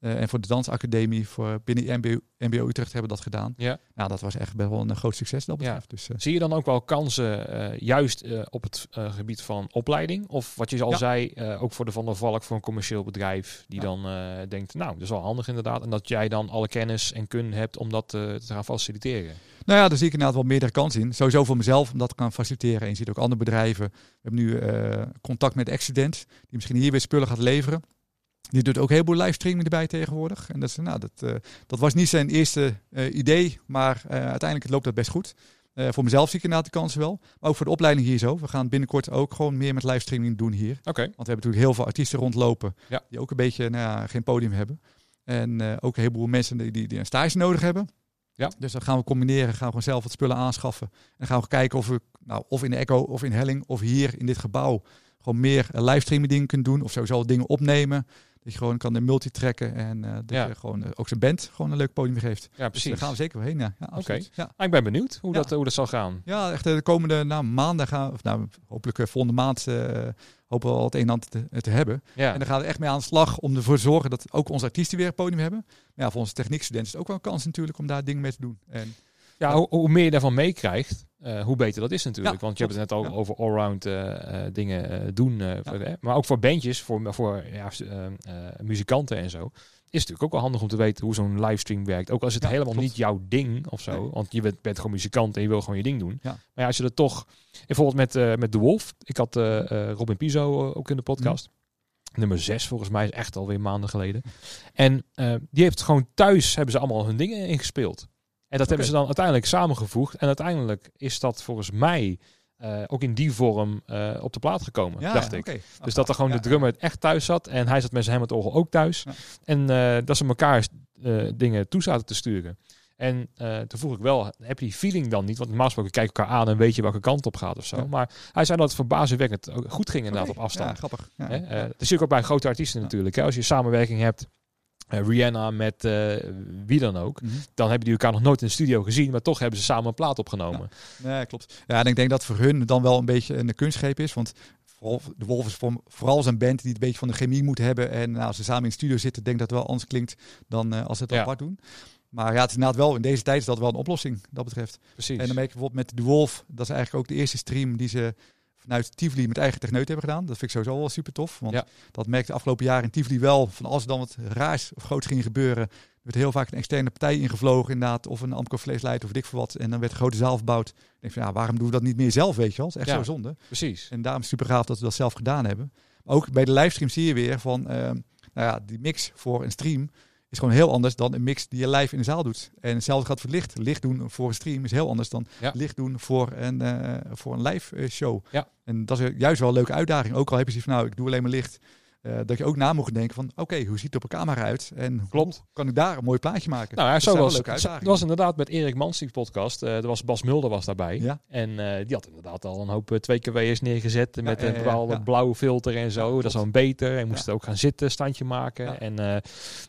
Eh, en voor de dansacademie, voor binnen MBO, MBO Utrecht hebben we dat gedaan. ja. Nou, dat was echt best wel een groot succes dat Ja. betreft. Dus, eh, Zie je dan ook wel kansen eh, juist op het gebied van opleiding? Of wat je al Ja. zei, ook voor de Van der Valk, voor een commercieel bedrijf die Ja. dan denkt, nou, dat is wel handig inderdaad. En dat jij dan alle kennis en kunde hebt om dat te gaan faciliteren. nou ja, daar zie ik inderdaad wel meerdere kansen in. Sowieso voor mezelf, om dat te gaan faciliteren. En je ziet ook andere bedrijven. We hebben nu contact met Accident, die misschien hier weer spullen gaat leveren. Die doet ook een heleboel livestreaming erbij tegenwoordig. En dat, is, nou, dat, eh, dat was niet zijn eerste eh, idee, maar eh, uiteindelijk loopt dat best goed. Voor mezelf zie ik inderdaad de kansen wel. Maar ook voor de opleiding hier zo. We gaan binnenkort ook gewoon meer met livestreaming doen hier. Oké, Want we hebben natuurlijk heel veel artiesten rondlopen Ja. die ook een beetje nou ja, geen podium hebben. En ook een heleboel mensen die, die, die een stage nodig hebben. Ja. Dus dan gaan we combineren, gaan we gewoon zelf wat spullen aanschaffen. En gaan we kijken of we, nou, of in de Echo of in Helling of hier in dit gebouw, gewoon meer livestreaming dingen kunnen doen. Of sowieso dingen opnemen. Dat je gewoon kan de multitracken en eh dat Ja. je gewoon eh, ook zijn band gewoon een leuk podium geeft. ja Dus precies. daar gaan we zeker wel heen. Ja, ja absoluut. Ja. Ah, ik ben benieuwd hoe, dat, hoe dat zal gaan. Ja, echt eh, de komende nou, maanden gaan of nou, hopelijk volgende maand hopen we al het een en ander te, te hebben. Ja, En dan gaan we echt mee aan de slag om ervoor te zorgen dat ook onze artiesten weer een podium hebben. Maar ja, voor onze techniekstudenten is het ook wel een kans natuurlijk om daar dingen mee te doen. En ja hoe, hoe meer je daarvan meekrijgt, eh, hoe beter dat is natuurlijk. Ja, Want je hebt het net al Ja. over allround eh, dingen doen. voor maar ook voor bandjes, voor, voor ja, muzikanten en zo. Is natuurlijk ook wel handig om te weten hoe zo'n livestream werkt. Ook als het helemaal klopt. niet jouw ding of zo. Nee. Want je bent, bent gewoon muzikant en je wil gewoon je ding doen. Maar ja, als je er toch... Bijvoorbeeld met, met The Wolf. Ik had Robin Piso ook in de podcast. Nummer 6 volgens mij is echt alweer maanden geleden. En die heeft gewoon thuis, hebben ze allemaal hun dingen ingespeeld. En dat hebben ze dan uiteindelijk samengevoegd. En uiteindelijk is dat volgens mij eh, ook in die vorm eh, op de plaat gekomen, ja, dacht ja, ik. Dus dat er gewoon Ja, de drummer echt thuis zat. En hij zat met zijn Hammond-orgel ook thuis. En eh, dat ze elkaar dingen toe zaten te sturen. En toen vroeg ik wel, heb je die feeling dan niet? Want normaal gesproken kijk elkaar aan en weet je welke kant op gaat of zo. Maar hij zei dat het verbazingwekkend ook goed ging inderdaad op afstand. Ja, grappig. Dat is natuurlijk ook bij grote artiesten natuurlijk. Hè? Als je samenwerking hebt, Rihanna met eh, wie dan ook, Mhm. dan hebben die elkaar nog nooit in de studio gezien, maar toch hebben ze samen een plaat opgenomen. Nee, klopt. Ja, en ik denk dat voor hun dan wel een beetje een kunstgreep is. Want vooral, de Wolf is voor, vooral zijn band die het een beetje van de chemie moet hebben. En nou, als ze samen in de studio zitten, denk dat het wel anders klinkt dan eh, als ze het Ja. apart doen. Maar ja, het is inderdaad wel, in deze tijd is dat wel een oplossing, dat betreft. Precies. En dan merk je bijvoorbeeld met de Wolf, dat is eigenlijk ook de eerste stream die ze vanuit Tivoli met eigen techneut hebben gedaan. Dat vind ik sowieso wel super tof. Want Ja. dat merkte de afgelopen jaren in Tivoli wel. Van als er dan wat raars of groots ging gebeuren, werd heel vaak een externe partij ingevlogen inderdaad. Of een Amco vleesleider of dik voor wat. En dan werd een grote zaal verbouwd. Ik denk van ja, waarom doen we dat niet meer zelf, weet je wel? Dat is echt Ja. zo zonde. Precies. En daarom is het super gaaf dat we dat zelf gedaan hebben. Maar ook bij de livestream zie je weer van, ehm, nou ja, die mix voor een stream is gewoon heel anders dan een mix die je live in de zaal doet. En hetzelfde gaat voor licht. Licht doen voor een stream is heel anders dan Ja. licht doen voor een, eh, voor een live eh, show. Ja. En dat is juist wel een leuke uitdaging. Ook al heb je zoiets van, nou, ik doe alleen maar licht. Eh, dat je ook na moet denken van, oké, hoe ziet het op een camera uit? En Klopt. hoe kan ik daar een mooi plaatje maken? Nou ja, zo was, uitdagingen. dat was inderdaad met Erik Mans die podcast. eh er was Bas Mulder was daarbij. Ja. En eh, die had inderdaad al een hoop eh, 2KW'ers neergezet met ja, een bepaalde blauwe filter en zo. Dat is dan beter. En moest ook gaan zitten, standje maken. En eh,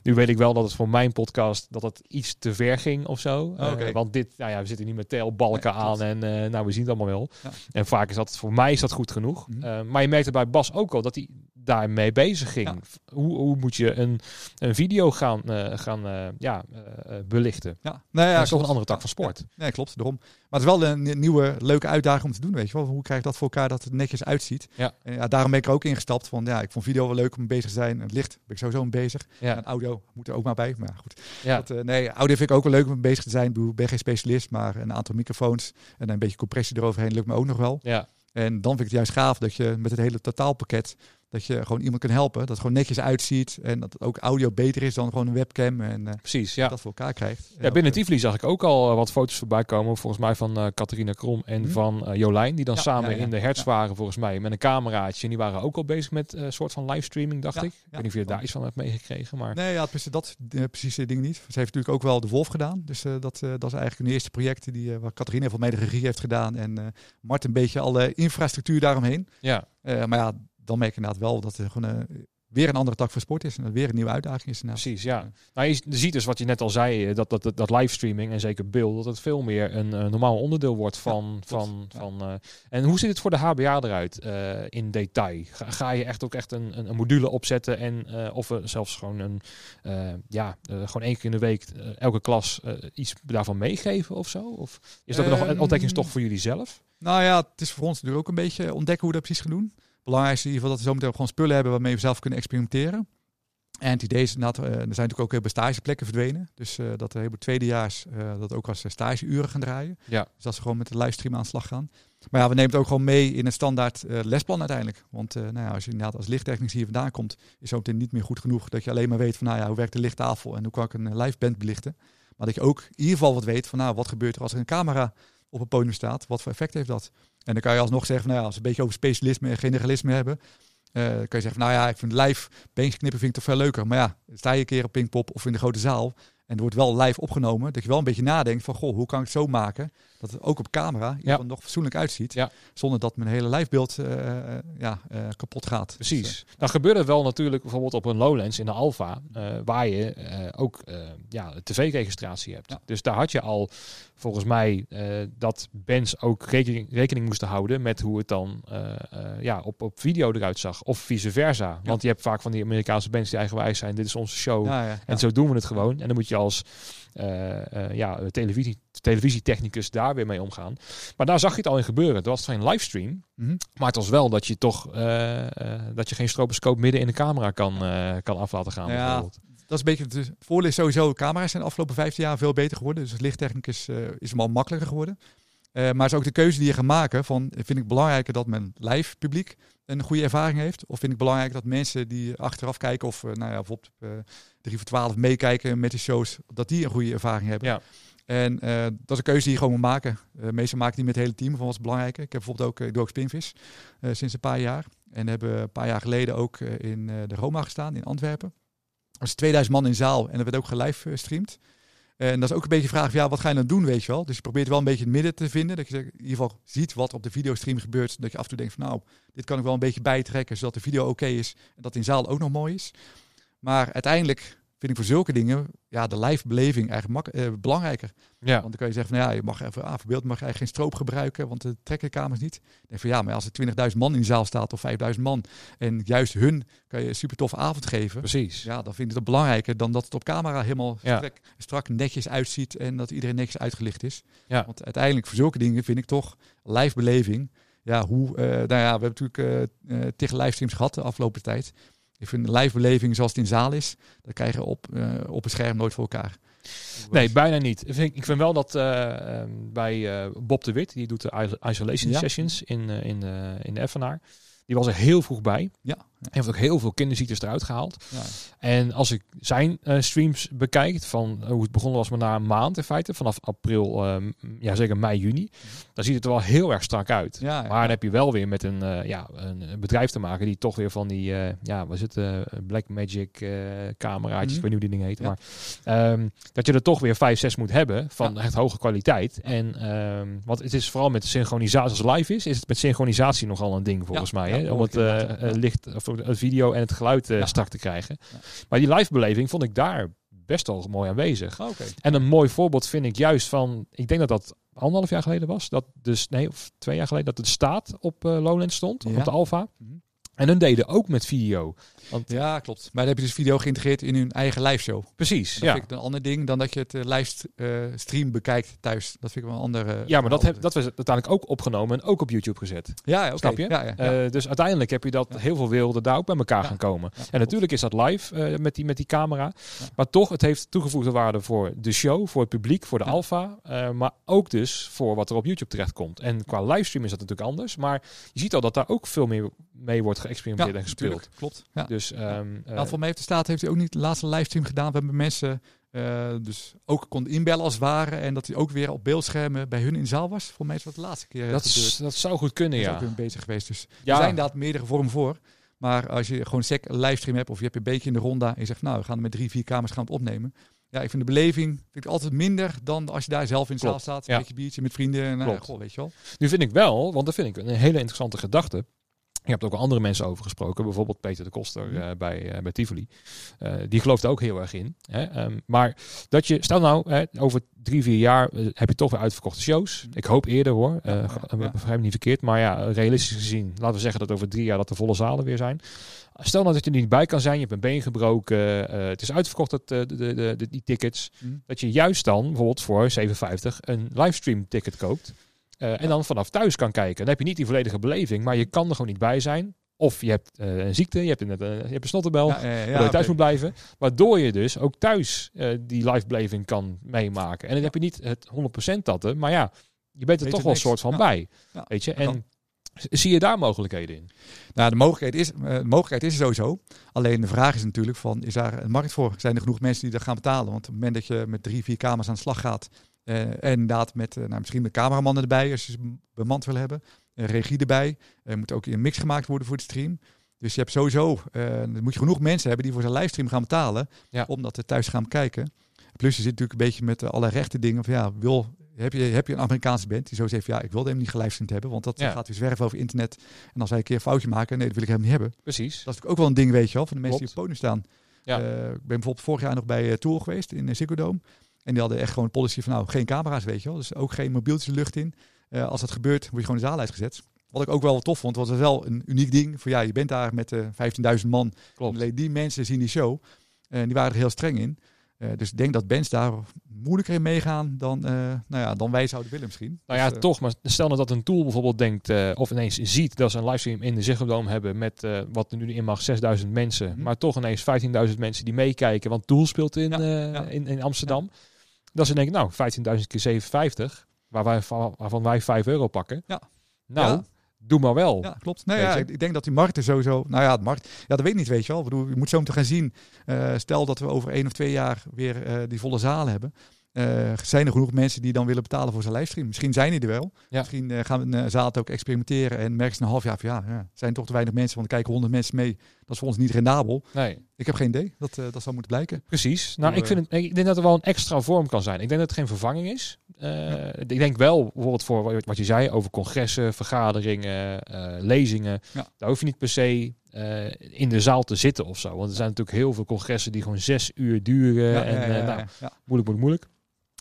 nu weet ik wel dat het voor mijn podcast dat het iets te ver ging of zo. Eh, Oké. want dit, nou ja, we zitten nu met telbalken Nee, aan en eh, nou, we zien het allemaal wel. En vaak is dat, voor mij is dat goed genoeg. Mhm. Eh, maar je merkte bij Bas ook al dat hij daarmee bezig ging. Ja. Hoe, hoe moet je een, een video gaan, eh, gaan eh, ja, eh, belichten? Ja, nou ja, dat is toch een andere tak van sport. Ja, nee, klopt, daarom. Maar het is wel een ni- nieuwe, leuke uitdaging om te doen, weet je wel. Hoe krijg je dat voor elkaar dat het netjes uitziet? Ja. En ja, daarom ben ik er ook ingestapt van, ja, ik vond video wel leuk om bezig te zijn. Het licht ben ik sowieso mee bezig. Ja. En audio moet er ook maar bij, maar goed. Ja. Dat, nee, audio vind ik ook wel leuk om bezig te zijn. Ik ben geen specialist, maar een aantal microfoons en een beetje compressie eroverheen lukt me ook nog wel. Ja. En dan vind ik het juist gaaf dat je met het hele totaalpakket, dat je gewoon iemand kan helpen. Dat het gewoon netjes uitziet en dat ook audio beter is dan gewoon een webcam en eh, Precies, ja. dat voor elkaar krijgt. Ja, binnen Tivoli zag ik ook al eh, wat foto's voorbij komen. Volgens mij van Catharina Krom en Mhm. van Jolijn. Die dan Ja, samen ja, ja. in de hertz waren volgens mij. Met een cameraatje. En die waren ook al bezig met een soort van livestreaming, dacht ik. Ik weet niet of je daar iets van hebt meegekregen. Maar Nee, ja, precies dat eh, precieze ding niet. Ze heeft natuurlijk ook wel de Wolf gedaan. Dus dat, dat is eigenlijk hun eerste project die, waar Catharina van mij de regie heeft gedaan. En Mart een beetje alle infrastructuur daaromheen. ja, maar ja, dan merk je inderdaad wel dat er gewoon eh, weer een andere tak van sport is. En dat weer een nieuwe uitdaging is. inderdaad. precies. Ja. Nou, je ziet dus wat je net al zei. eh, Dat, dat, dat, dat livestreaming en zeker beeld. Dat het veel meer een eh, normaal onderdeel wordt van... van, Ja. van en hoe ziet het voor de HBA eruit in detail? Ga, ga je echt ook echt een, een, een module opzetten en of zelfs gewoon een ja gewoon één keer in de week elke klas iets daarvan meegeven of zo? Of is dat nog een Ehm, ontdekkingstocht voor jullie zelf? Nou ja, het is voor ons natuurlijk ook een beetje ontdekken hoe we dat precies gaan doen. Belangrijkste in ieder geval dat we zometeen gewoon spullen hebben waarmee we zelf kunnen experimenteren. En het idee is eh, er zijn natuurlijk ook heel veel stageplekken verdwenen. Dus eh, dat er heel veel tweedejaars eh, dat ook als eh, stageuren gaan draaien. Ja. Dus dat ze gewoon met de livestream aan de slag gaan. Maar ja, we nemen het ook gewoon mee in het standaard eh, lesplan uiteindelijk. Want eh, nou ja, als je inderdaad als lichttechnicus hier vandaan komt, is zo meteen niet meer goed genoeg dat je alleen maar weet van nou ja, hoe werkt de lichttafel en hoe kan ik een eh, live band belichten. Maar dat je ook in ieder geval wat weet van nou, wat gebeurt er als er een camera op een podium staat? Wat voor effect heeft dat? En dan kan je alsnog zeggen nou ja, als we een beetje over specialisme en generalisme hebben, eh, kan je zeggen nou ja, ik vind live beentje vind ik toch veel leuker. Maar ja, sta je een keer op Pinkpop of in de grote zaal en er wordt wel live opgenomen, dat je wel een beetje nadenkt van goh, hoe kan ik het zo maken dat het ook op camera geval nog fatsoenlijk uitziet, Ja. zonder dat mijn hele livebeeld eh, eh, ja, eh, kapot gaat. Dus, Precies. Dan gebeurt het wel natuurlijk bijvoorbeeld op een Lowlands in de eh, waar je ook ja, tv-registratie hebt. Ja. Dus daar had je al volgens mij dat bands ook rekening, rekening moesten houden met hoe het dan ja, op, op video eruit zag. Of vice versa. Want je hebt vaak van die Amerikaanse bands die eigenwijs zijn. Dit is onze show. ja, ja, En ja. zo doen we het gewoon. En dan moet je als eh, eh, ja, televisie, televisietechnicus daar weer mee omgaan. Maar daar zag je het al in gebeuren. Het was geen livestream. Mhm. Maar het was wel dat je toch eh, eh, dat je geen stroboscoop midden in de camera kan, eh, kan af laten gaan. Ja, bijvoorbeeld. Dat is een beetje het voordeel is sowieso, camera's zijn de afgelopen 15 jaar veel beter geworden. Dus als lichttechnicus eh is hem al makkelijker geworden. Eh, maar het is ook de keuze die je gaat maken van, vind ik belangrijker dat mijn live publiek een goede ervaring heeft? Of vind ik belangrijk dat mensen die achteraf kijken of eh, nou ja, bijvoorbeeld eh 3 voor 12 meekijken met de shows, dat die een goede ervaring hebben? Ja. En eh, dat is een keuze die je gewoon moet maken. Eh meestal maken die met het hele team van wat is belangrijk. Ik heb bijvoorbeeld ook, ik doe ook Spinvis sinds een paar jaar. En hebben een paar jaar geleden ook in de Roma gestaan in Antwerpen. Er was 2000 man in zaal en dat werd ook gelive gestreamd. En dat is ook een beetje de vraag van, ja, wat ga je dan doen, weet je wel? Dus je probeert wel een beetje het midden te vinden. Dat je in ieder geval ziet wat op de videostream gebeurt. Dat je af en toe denkt van, nou, dit kan ik wel een beetje bijtrekken, zodat de video oké is. En dat in zaal ook nog mooi is. Maar uiteindelijk vind ik voor zulke dingen, ja, de live beleving eigenlijk mak- eh, belangrijker. Ja. Want dan kan je zeggen van, ja, je mag even, ah, voorbeeld mag je eigenlijk geen stroop gebruiken, want de trekken de kamers niet. Denk van, ja, maar als er 20.000 man in de zaal staat of 5.000 man en juist hun kan je een super toffe avond geven. Precies. Ja, dan vind ik het belangrijker dan dat het op camera helemaal Ja. strak, strak netjes uitziet en dat iedereen netjes uitgelicht is. Ja. Want uiteindelijk voor zulke dingen vind ik toch live beleving. Ja, hoe, eh, nou ja, we hebben natuurlijk eh eh, tegen livestreams gehad de afgelopen tijd. Ik vind de live beleving zoals het in zaal is, dat krijgen we op, eh, op een scherm nooit voor elkaar. Nee, bijna niet. Ik vind, ik vind wel dat eh, ehm, bij eh, Bob de Wit, die doet de iso- isolation Ja. sessions in, in, de in de Effenaar. Die was er heel vroeg bij. Ja, Hij heeft ook heel veel kinderziektes eruit gehaald. Ja. En als ik zijn eh, streams bekijk, van hoe het begonnen was maar na een maand in feite, vanaf april, ehm, ja zeker mei, juni, dan ziet het er wel heel erg strak uit. Ja, ja. Maar dan heb je wel weer met een, eh, ja, een bedrijf te maken die toch weer van die, eh, ja, wat is het, eh, Black Magic eh, cameraatjes, Mhm. ik weet niet hoe die dingen heten, Ja. maar ehm, dat je er toch weer 5, 6 moet hebben van echt hoge kwaliteit. En, ehm, want het is vooral met de synchronisatie, als live is, is het met synchronisatie nogal een ding volgens mij. ja, Hè? Om het eh, eh, licht, of het video en het geluid eh, Ja. strak te krijgen. Ja. Maar die live beleving vond ik daar best wel mooi aanwezig. Oh, Oké. En een mooi voorbeeld vind ik juist van, ik denk dat dat anderhalf jaar geleden was, dat dus, nee, of twee jaar geleden, dat de staat op eh Lowlands stond, Ja. op de Alpha. Mhm. En hun deden ook met video. Want Ja, klopt. Maar dan heb je dus video geïntegreerd in hun eigen liveshow. precies, Dat ja. vind ik een ander ding dan dat je het eh, livestream bekijkt thuis. Dat vind ik wel een andere. Ja, maar dat, heb, dat was uiteindelijk ook opgenomen en ook op YouTube gezet. Ja, oké. Snap je? Ja, ja, ja. Eh, dus uiteindelijk heb je dat Ja. heel veel wilden daar ook bij elkaar Ja. gaan komen. Ja, en natuurlijk is dat live eh, met, die, met die camera. Ja. Maar toch, het heeft toegevoegde waarde voor de show, voor het publiek, voor de Ja. eh, maar ook dus voor wat er op YouTube terechtkomt. En qua livestream is dat natuurlijk anders. Maar je ziet al dat daar ook veel meer mee wordt geëxperimenteerd en gespeeld. Klopt. Ja. Dus ehm, eh, Nou, voor mij heeft de staat heeft hij ook niet de laatste livestream gedaan. We hebben mensen eh, dus ook konden inbellen als het ware. En dat hij ook weer op beeldschermen bij hun in zaal was. Voor mij is dat de laatste keer dat, is- dat zou goed kunnen, ja. ook weer bezig geweest. Dus ja. er zijn inderdaad meerdere vormen voor. Maar als je gewoon sec een livestream hebt of je hebt een beetje in de ronda en je zegt, nou, we gaan er met drie, vier kamers gaan het opnemen. Ja, ik vind de beleving vind ik altijd minder dan als je daar zelf in de zaal staat. Een ja. beetje biertje met vrienden. En, nou, goh, weet je wel. Nu vind ik wel, want dat vind ik een hele interessante gedachte. Je hebt ook al andere mensen over gesproken, bijvoorbeeld Peter de Koster Mhm. eh, bij, eh, bij Tivoli. Eh, die gelooft er ook heel erg in. Hè? Ehm, maar dat je, stel nou, hè, over drie, vier jaar heb je toch weer uitverkochte shows. Ik hoop eerder hoor, Ja, ja, ja. begrijp me niet verkeerd. Maar ja, realistisch gezien, laten we zeggen dat over drie jaar dat de volle zalen weer zijn. Stel nou dat je er niet bij kan zijn, je hebt een been gebroken, het is uitverkocht, de, de, de, de- die tickets. Mhm. Dat je juist dan bijvoorbeeld voor 7,50 een livestream ticket koopt. Eh, en dan vanaf thuis kan kijken. Dan heb je niet die volledige beleving, maar je kan er gewoon niet bij zijn. Of je hebt eh, een ziekte, je hebt een, eh, je hebt een snottenbel, Ja, ja, ja, waardoor je thuis moet blijven. Waardoor je dus ook thuis eh, die live beleving kan meemaken. En dan heb je niet het 100% dat, maar ja, je bent er Weet toch wel een soort van bij. Weet je, en zie je daar mogelijkheden in? Nou, de mogelijkheid, is, de mogelijkheid is sowieso. Alleen de vraag is natuurlijk van, is daar een markt voor? Zijn er genoeg mensen die dat gaan betalen? Want op het moment dat je met drie, vier kamers aan de slag gaat... eh, en inderdaad met eh, nou, misschien de cameramannen erbij, als je ze bemand wil hebben. eh, regie erbij. Er moet ook een mix gemaakt worden voor de stream. Dus je hebt sowieso, eh, dan moet je genoeg mensen hebben die voor zijn livestream gaan betalen. Ja. Om dat thuis te gaan bekijken. Plus je zit natuurlijk een beetje met alle rechte dingen. Van, ja, wil, heb, je, heb je een Amerikaanse band die zo zegt, ja, ik wil hem niet gelivestreamd hebben. Want dat Ja. gaat weer zwerven over internet. En als wij een keer een foutje maken, nee, dat wil ik hem niet hebben. Precies. Dat is natuurlijk ook wel een ding, weet je wel, van de mensen Klopt. die op het podium staan. Ja. Ik ben bijvoorbeeld vorig jaar nog bij Tour geweest in Ziggo Dome. En die hadden echt gewoon een policy van, nou, geen camera's, weet je wel. Dus ook geen mobieltjes lucht in. Eh, als dat gebeurt, word je gewoon de zaal uitgezet. Wat ik ook wel tof vond, was wel een uniek ding. Voor ja, je bent daar met uh, 15.000 man. Klopt. Alleen die mensen zien die show. En die waren er heel streng in. Uh, dus ik denk dat bands daar moeilijker in meegaan dan, uh, nou ja, dan wij zouden willen misschien. Nou ja, dus, toch. Maar stel nou dat een tool bijvoorbeeld denkt, of ineens ziet dat ze een livestream in de Ziggo Dome hebben met wat er nu in mag, 6000 mensen. Mhm. Maar toch ineens 15.000 mensen die meekijken, want Tool speelt in, Ja, ja. in, in Amsterdam. Dat ze denken, nou, 15.000 keer 750, waar wij, waarvan wij 5 euro pakken. Ja. Nou, Ja. doe maar wel. Ja, klopt. Nee, Weet ja, ik, denk dat die markt er sowieso... Nou ja, de markt... Ja, dat weet ik niet, weet je wel. Ik bedoel, je moet zo meteen gaan zien. Eh, stel dat we over één of twee jaar weer eh, die volle zalen hebben. Eh, zijn er genoeg mensen die dan willen betalen voor zijn livestream? Misschien zijn die er wel. Ja. Misschien eh, gaan we een zaal het ook experimenteren en merken ze een half jaar van ja, ja, zijn toch te weinig mensen, want er kijken honderd mensen mee. Dat is voor ons niet rendabel. Nee, Ik heb geen idee. Dat, eh, dat zal moeten blijken. precies. Nou, ik, vind het, ik denk dat er wel een extra vorm kan zijn. Ik denk dat het geen vervanging is. Eh, Ik denk wel, bijvoorbeeld voor wat- je zei over congressen, vergaderingen, eh, lezingen. Daar hoef je niet per se eh, in de zaal te zitten of zo. Want er zijn natuurlijk heel veel congressen die gewoon zes uur duren. Ja, en ja, ja, eh, ja, nou, moeilijk, moeilijk, moeilijk.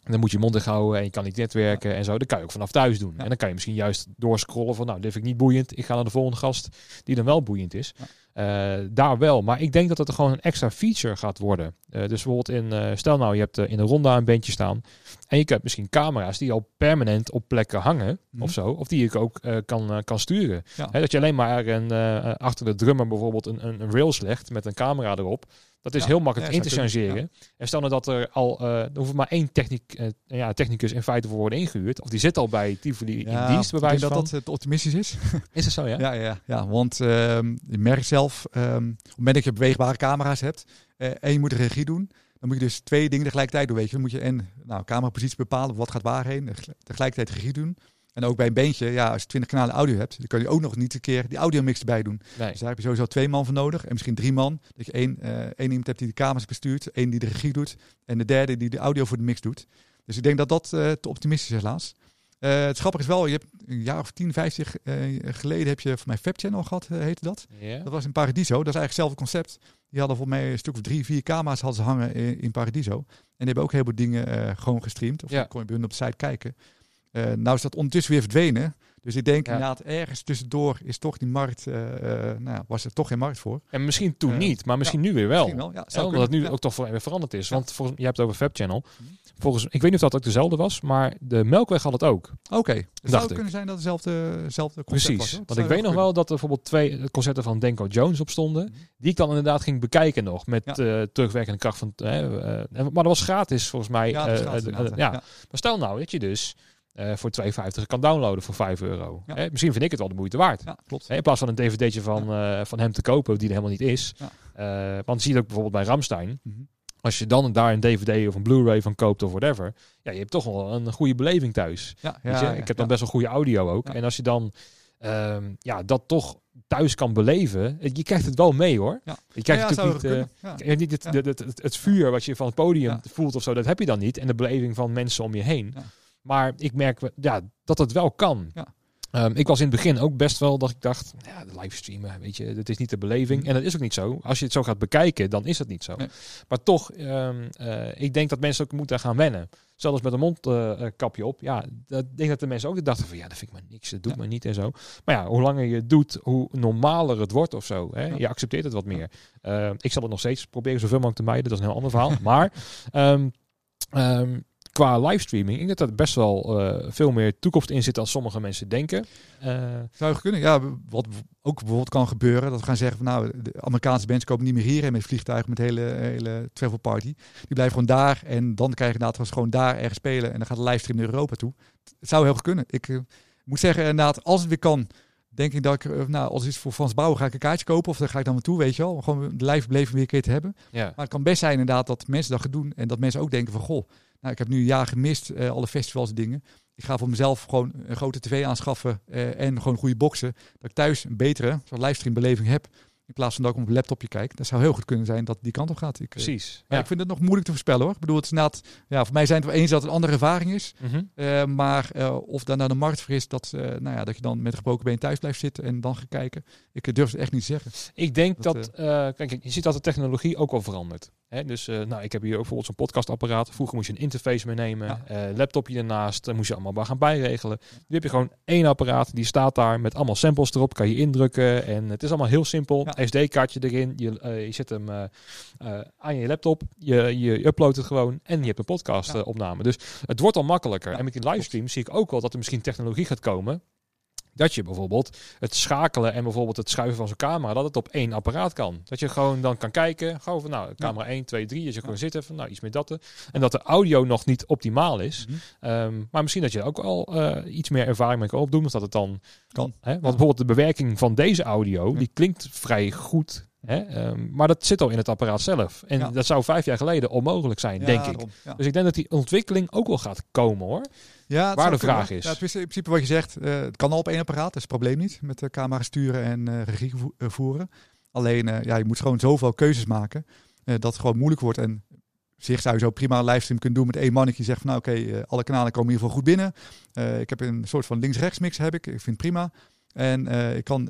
Dan moet je mond dicht houden en je kan niet netwerken en zo. Dat kan je ook vanaf thuis doen. Ja. En dan kan je misschien juist doorscrollen van, nou, dit vind ik niet boeiend. Ik ga naar de volgende gast die dan wel boeiend is. Eh, daar wel. Maar ik denk dat het er gewoon een extra feature gaat worden. Eh, dus bijvoorbeeld in, eh, stel nou, je hebt in een ronda een bandje staan. En je hebt misschien camera's die al permanent op plekken hangen Mhm. of zo. Of die ik ook kan, kan sturen. Ja. Dat je alleen maar een, achter de drummer bijvoorbeeld een, een, een rails legt met een camera erop. Dat is Ja. heel makkelijk Ja, in te chargeren. En stel nou dat er al, eh er hoeft maar één techniek, eh, ja, technicus in feite voor worden ingehuurd. Of die zit al bij Tivoli in dienst, bij wijze dat dat het optimistisch is. [LAUGHS] Is het zo, ja? Ja, ja, ja want ehm, je merkt zelf, ehm, op het moment dat je beweegbare camera's hebt eh, en je moet de regie doen, dan moet je dus twee dingen tegelijkertijd doen. Weet je. Dan moet je en nou, camerapositie bepalen, wat gaat waarheen, en tegelijkertijd regie doen. En ook bij een beentje, ja, als je 20 kanalen audio hebt, dan kan je ook nog niet een keer die audiomix erbij doen. Nee. Dus daar heb je sowieso twee man voor nodig en misschien drie man. Dat je één, eh, één iemand hebt die de camera's bestuurt, één die de regie doet en de derde die de audio voor de mix doet. Dus ik denk dat dat eh, te optimistisch is helaas. Eh, het grappige is wel, je hebt een jaar of 10, 15 eh, geleden heb je voor mij Fab Channel gehad, eh, heette dat. Dat was in Paradiso. Dat is eigenlijk hetzelfde concept. Die hadden voor mij een stuk of drie, vier camera's hadden ze hangen in, in Paradiso. En die hebben ook heel veel dingen gewoon gestreamd. Of Ja. kon je bij hun op de site kijken. Eh, nou is dat ondertussen weer verdwenen. Dus ik denk Ja. inderdaad ergens tussendoor is toch die markt, eh, eh, nou was er toch geen markt voor. En misschien toen niet, maar misschien nu weer wel. Wel, ja. Omdat het nu ja. ook toch weer veranderd is. Want volgens, je hebt het over Fab Channel. Mhm. Volgens, ik weet niet of dat ook dezelfde was, maar de Melkweg had het ook. Oké, het Dacht zou ik. kunnen zijn dat het dezelfde, dezelfde concept was. Precies. Dat Want ik weet nog wel dat er bijvoorbeeld twee concerten van Denko Jones op stonden. Mhm. Die ik dan inderdaad ging bekijken nog. Met terugwerkende kracht van. maar dat was gratis volgens mij. ja. Maar stel nou dat je dus eh, voor 2,50 kan downloaden voor 5 euro. Ja. Hè, misschien vind ik het wel de moeite waard. Ja, klopt. Hè, in plaats van een dvd'tje van, eh, van hem te kopen die er helemaal niet is. Ja. Eh, want zie je ook bijvoorbeeld bij Ramstein. Mhm. Als je dan daar een dvd of een blu-ray van koopt of whatever. Ja, je hebt toch wel een goede beleving thuis. Ja, Weet je? ik heb dan best wel goede audio ook. En als je dan ehm, ja, dat toch thuis kan beleven. eh, Je krijgt het wel mee hoor. Ja. Je krijgt Ja, natuurlijk niet, eh, hebt niet het, het, het, het vuur wat je van het podium voelt of zo. Dat heb je dan niet. En de beleving van mensen om je heen. Maar ik merk ja, dat het wel kan. Ja. Ehm, ik was in het begin ook best wel dat ik dacht, ja, de livestreamen, weet je, dat is niet de beleving. Mhm. En dat is ook niet zo. Als je het zo gaat bekijken, dan is het niet zo. Nee. Maar toch, ehm, eh, ik denk dat mensen ook moeten gaan wennen. Zelfs met een mondkapje op. Ja, dat, ik denk dat de mensen ook dachten van, ja, dat vind ik maar niks, dat doet Ja. maar niet en zo. Maar ja, hoe langer je het doet, hoe normaler het wordt of zo. Hè? Ja. Je accepteert het wat meer. Eh, ik zal het nog steeds proberen zoveel mogelijk te mijden, dat is een heel ander verhaal. [LAUGHS] maar ehm, ehm, qua livestreaming, ik denk dat er best wel eh, veel meer toekomst in zit dan sommige mensen denken. Eh, Zou kunnen. Ja, wat ook bijvoorbeeld kan gebeuren, dat we gaan zeggen van nou, de Amerikaanse bands komen niet meer hier en met vliegtuigen met hele, hele travel party. Die blijven gewoon daar en dan krijg je inderdaad gewoon daar ergens spelen en dan gaat de livestream naar Europa toe. Het zou heel goed kunnen. Ik eh, moet zeggen inderdaad, als het weer kan, denk ik dat ik, eh, nou, als iets voor Frans Bouwen ga ik een kaartje kopen of dan ga ik dan naartoe, weet je wel. Gewoon de live beleving weer een keer te hebben. ja. Maar het kan best zijn inderdaad dat mensen dat gaan doen en dat mensen ook denken van goh, nou ik heb nu een jaar gemist, eh, alle festivals en dingen. Ik ga voor mezelf gewoon een grote tv aanschaffen eh, en gewoon goede boxen. Dat ik thuis een betere zo'n livestream beleving heb. In plaats van dat ik op een laptopje kijk. Dat zou heel goed kunnen zijn dat die kant op gaat. Ik, eh, Precies. ja, ik vind het nog moeilijk te voorspellen hoor. Ik bedoel, het is inderdaad, ja, voor mij zijn het wel eens dat het een andere ervaring is. Mhm. Eh, maar eh, of daar nou de markt voor is, dat, nou ja, dat je dan met gebroken been thuis blijft zitten en dan gaat kijken. Ik durf het echt niet te zeggen. Ik denk Dat, dat, kijk, je ziet dat de technologie ook al verandert. Hè? Dus eh, nou, ik heb hier ook bijvoorbeeld zo'n podcastapparaat. Vroeger moest je een interface meenemen, Ja. eh, laptopje ernaast, daar moest je allemaal bij gaan bijregelen. Nu heb je gewoon één apparaat, die staat daar met allemaal samples erop, kan je indrukken en het is allemaal heel simpel. Ja. SD-kaartje erin, je, eh, je zet hem eh, eh, aan je laptop, je, je, uploadt het gewoon en je hebt een podcast eh, opname. Dus het wordt al makkelijker. En met die livestream zie ik ook wel dat er misschien technologie gaat komen dat je bijvoorbeeld het schakelen en bijvoorbeeld het schuiven van zo'n camera, dat het op één apparaat kan. Dat je gewoon dan kan kijken, gewoon van nou, camera 1, 2, 3, dat je gewoon zitten van nou, iets meer dat. En dat de audio nog niet optimaal is. Mhm. Ehm, maar misschien dat je ook al eh, iets meer ervaring mee kan opdoen, of dat het dan Kan. Hè? Want bijvoorbeeld de bewerking van deze audio, die klinkt vrij goed. Hè? Ehm, maar dat zit al in het apparaat zelf. En Ja. dat zou vijf jaar geleden onmogelijk zijn, Ja, denk ik. ja. Dus ik denk dat die ontwikkeling ook wel gaat komen hoor. Ja, Waar de vraag kunnen. is. Ja, het is in principe wat je zegt, eh, het kan al op één apparaat, dat is het probleem niet. Met de camera sturen en eh, regie vo- eh, voeren. Alleen, ja, je moet gewoon zoveel keuzes maken dat het gewoon moeilijk wordt. En zich zou je zo prima een livestream kunnen doen met één mannetje zegt van nou oké, alle kanalen komen in ieder geval goed binnen. Ik heb een soort van links-rechts mix heb ik, ik vind het prima. En ik kan